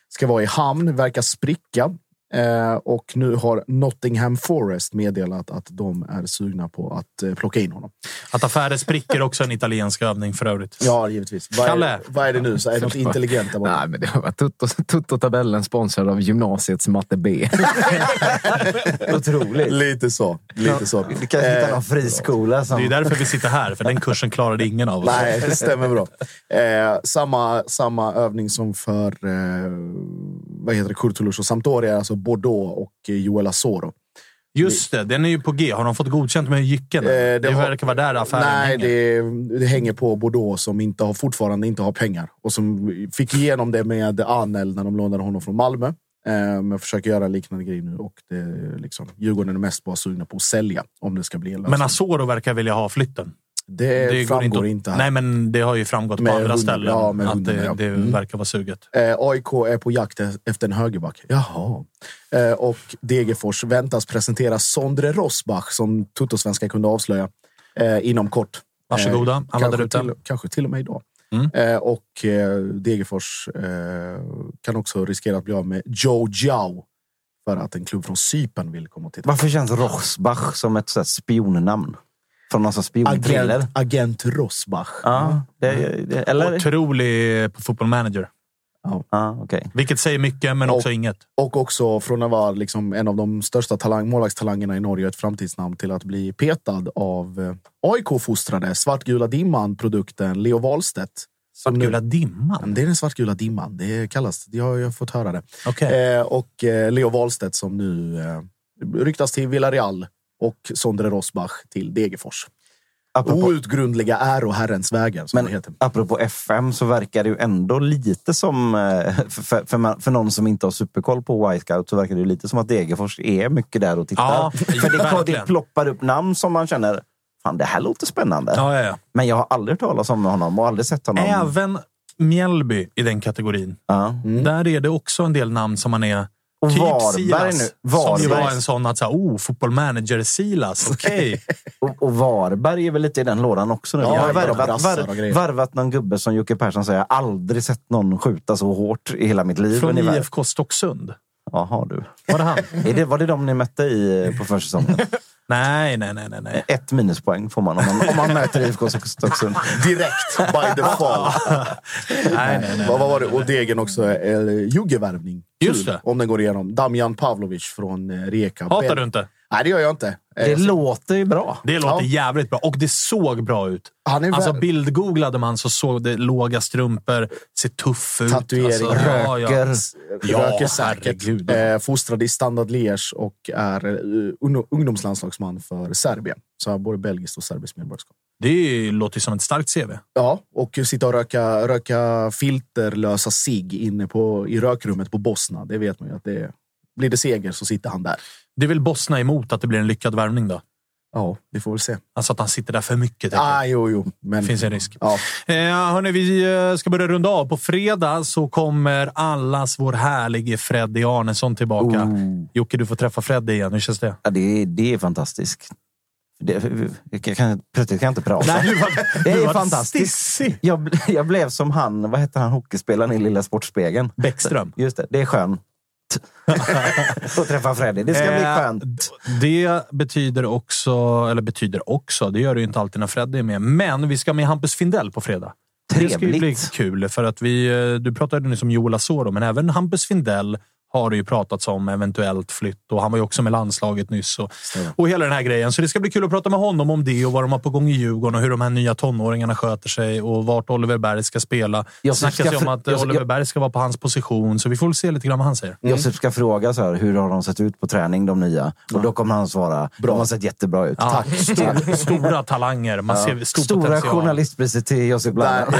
ska vara i hamn, verkar spricka. Eh, och nu har Nottingham Forest meddelat att de är sugna på att eh, plocka in honom. Att affärer spricker också en italiensk övning för övrigt. Ja, givetvis. Vad Kalle. är, vad är det nu? Så är det något intelligent där? Nej, men det var Tutto- Tutto-tabellen sponsrad av gymnasiets matte B. <laughs> Otroligt. Lite så. Lite så. Du kan hitta Eh, någon friskola Det som... är ju därför vi sitter här, för den kursen klarade ingen av oss. Nej, det stämmer bra. Eh, samma, samma övning som för eh, vad heter det, Kurtulus och Sampdoria, alltså Bordeaux och eh, Joel Asoro. Just det, den är ju på G. Har de fått godkänt med Jycken? Eh, det det har- verkar vara där affären Nej, hänger. det, det hänger på Bordeaux som inte har, fortfarande inte har pengar och som fick igenom det med Anel när de lånade honom från Malmö. Eh, men försöker göra liknande grej nu och det, liksom, Djurgården är mest bara sugna på att sälja om det ska bli en lösning. Men Asoro verkar vilja ha flytten. Det, går framgår att- inte, här. Nej, men det har ju framgått Med på andra hundra- ställen ja, att hundra, det, ja. det Mm. verkar vara suget. Eh, AIK är på jakt efter en högerback. Jaha. Eh, och Degerfors väntas presentera Sondre Rosbach som Tuttosvenska kunde avslöja eh, inom kort. Varsågoda, Eh, alla kanske där ute. till, kanske till och med idag. Mm. Eh, och eh, Degerfors eh, kan också riskera att bli av med Joe Giao för att en klubb från Cypern vill komma och titta. Varför känns Rosbach som ett så spionnamn? Från någon sån spionthriller? Agent, agent Rosbach. Ja, det, det, eller? Otrolig på Football Manager. Ja, okej. Vilket säger mycket, men också inget. Och också från att vara liksom en av de största talang, målvaktstalangerna i Norge och ett framtidsnamn till att bli petad av eh, AIK-fostrade Svartgula Dimman-produkten Leo Wahlstedt. Nu- Svartgula dimman? Det är den svartgula dimman. Det kallas Jag har, jag har fått höra det. Okej. Eh, och eh, Leo Wahlstedt som nu eh, ryktas till Villarreal och Sondre Rosbach till Degerfors. Apropå, Outgrundliga är och Herrens det men heter. apropå FM så verkar det ju ändå lite som, eh, för, för, för, man, för någon som inte har superkoll på White Scout så verkar det ju lite som att Degerfors är mycket där och tittar. Ja, för det, det ploppar upp namn som man känner, fan det här låter spännande. Ja, ja, ja. Men jag har aldrig hört talas om honom och aldrig sett honom. Även Mjällby i den kategorin. Ja. Där är det också en del namn som man är... Och typ Varberg Silas, nu. Som ju Varberg. var en sån att, så här, oh, football manager Silas. <laughs> Okej. Och, och Varberg är väl lite i den lådan också nu. Ja, jag har varvat, var, varvat någon gubbe som Jocke Persson säger, aldrig sett någon skjuta så hårt i hela mitt liv. Från. IFK Stocksund. Jaha du. Var det han? Är det, var det de ni mötte i på försäsongen? <laughs> nej, nej, nej, nej. Ett minuspoäng får man om man, om man möter IFK Stocksund. Direkt, by <laughs> default. nej, nej, nej. Vad vad var det? Och Degen också, eller Jugge-värvning. Just det. Om den går igenom. Damian Pavlovic från eh, Rijeka. Hatar du inte? Nej, det gör jag inte. Det Eh, låter ju bra. Det låter Ja. jävligt bra. Och det såg bra ut. Han är Alltså bildgooglade man så såg det låga strumpor, ser tuff ut. Tatuering, alltså, ja, ja. Röker. Ja, Röker säkert. Eh, fostrad i Standard Liège och är ung- ungdomslandslagsman för Serbien. Så har både belgiskt och serbiskt medborgarskap. Det låter ju som ett starkt CV. Ja, och sitta och röka, röka filterlösa cigg inne på, i rökrummet på Bosna. Det vet man ju att det är. Blir det seger så sitter han där. Det väl Bosna emot att det blir en lyckad värvning då? Ja, vi får väl se. Alltså att han sitter där för mycket. Ah, jo, jo. Men, finns en risk. Ja. Eh, hörni, vi eh, ska börja runda av. På fredag så kommer allas vår härlige Freddy Arnesson tillbaka. Oh. Jocke, du får träffa Freddy igen. Hur känns det? Ja, det, är- det är fantastiskt. Det, jag kan, plötsligt kan jag inte prata. du var, <laughs> Det är fantastiskt. Jag, jag blev som han, vad heter han hockeyspelaren i Lilla Sportspegeln? Bäckström. Just det, det är skönt. Att <laughs> träffa Freddy. Det ska bli Eh, skönt. Det betyder också, eller betyder också, det gör det ju inte alltid när Freddy är med, men vi ska med Hampus Findell på fredag. Det ska ju bli Trevligt. kul, för att vi, eh, du pratade nyss om Joel Asoro, men även Hampus Findell har det ju pratats om eventuellt flytt och han var ju också med landslaget nyss och, och hela den här grejen. Så det ska bli kul att prata med honom om det och vad de har på gång i Djurgården och hur de här nya tonåringarna sköter sig och vart Oliver Berg ska spela. Det snackas ska ju om att Josef- Oliver Berg ska vara på hans position, så vi får se lite grann vad han säger. Josef ska fråga så här, hur har de sett ut på träning, de nya? Och då kommer han svara, de har sett jättebra ut. Ja, stor, stora talanger. Man ser stor Stora potential. journalistpriset till Josef Blannen.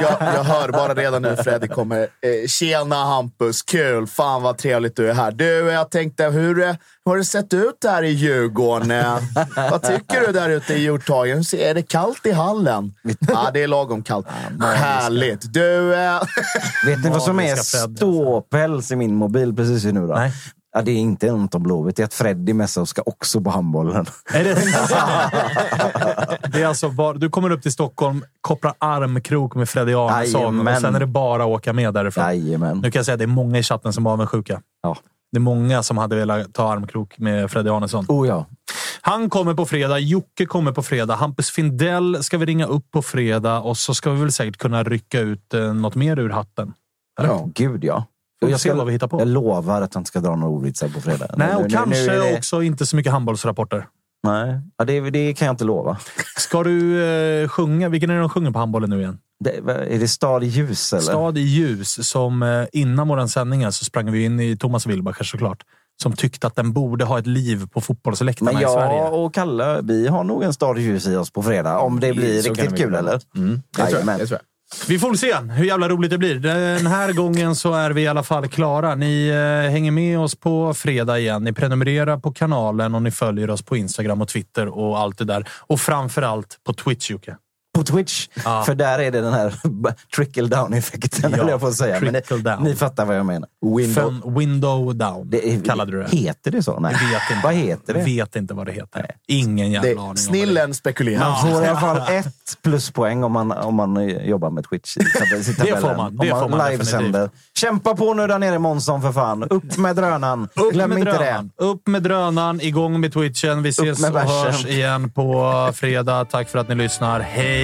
jag, jag hör bara redan nu Freddy kommer. Eh, Tjena Hampus, kul! Fan vad vad trevligt du är här. Du, jag tänkte, hur eh, har det sett ut där i Djurgården? Eh, <laughs> vad tycker du där ute i Hjorthagen? Hur Är det kallt i hallen? Ja, det är lagom kallt. Härligt. Du... Eh, Vet ni vad som är ståpäls i min mobil precis nu då? Nej. Ja, det är inte något om Blåvitt. Det är att Freddy Messa ska också på handbollen. Är det, <laughs> det är alltså bara, du kommer upp till Stockholm, kopplar armkrok med Freddy Arnesson och sen är det bara att åka med därifrån. Jajamän. Nu kan jag säga att det är många i chatten som är avundsjuka. Ja. Det är många som hade velat ta armkrok med Freddy Arnesson. Oh ja. Han kommer på fredag, Jocke kommer på fredag, Hampus Findell ska vi ringa upp på fredag och så ska vi väl säkert kunna rycka ut eh, något mer ur hatten. ja. Gud ja. Vi Jag, ska, vad vi hittar på. jag lovar att jag inte ska dra några ordvitsar på fredag. Nej, Nu- och nu- kanske nu det- också inte så mycket handbollsrapporter. Nej, ja, det, det kan jag inte lova. Ska du eh, sjunga? Vilken är det de sjunger på handbollen nu igen? Det, är det Stad i ljus eller? Stad i ljus. Som eh, innan våran sändning så sprang vi in i Thomas Wilbacher såklart. Som tyckte att den borde ha ett liv på fotbollsläktarna Men i Sverige. jag och Kalle, vi har nog en Stad i ljus i oss på fredag. Om det blir Så riktigt kul bli. eller? Mm. Det tror jag. Tror jag. Vi får väl se hur jävla roligt det blir. Den här gången så är vi i alla fall klara. Ni eh, hänger med oss på fredag igen. Ni prenumererar på kanalen och ni följer oss på Instagram och Twitter och allt det där. Och framförallt på Twitch, Jocke. På Twitch. Ja. För där är det den här <laughs> trickle down-effekten, Ja, jag på att säga. Men trickle ni, down. ni fattar vad jag menar. Från window down, Det är, kallade du det. Heter det så? Nej. Jag vet inte. Vad heter det? Vet inte vad det heter. Ingen jävla det, aning. det snillen spekulerar. Man får i alla fall ett pluspoäng om man, om man jobbar med Twitch. <laughs> tabellen. får man. Det Om får man livesänder. Kämpa på nu där nere Månsson för fan. Upp med drönaren. Upp Glöm med inte drönaren. Upp med drönaren, igång med twitchen. Vi ses och hörs igen på fredag. Tack för att ni lyssnar. Hej,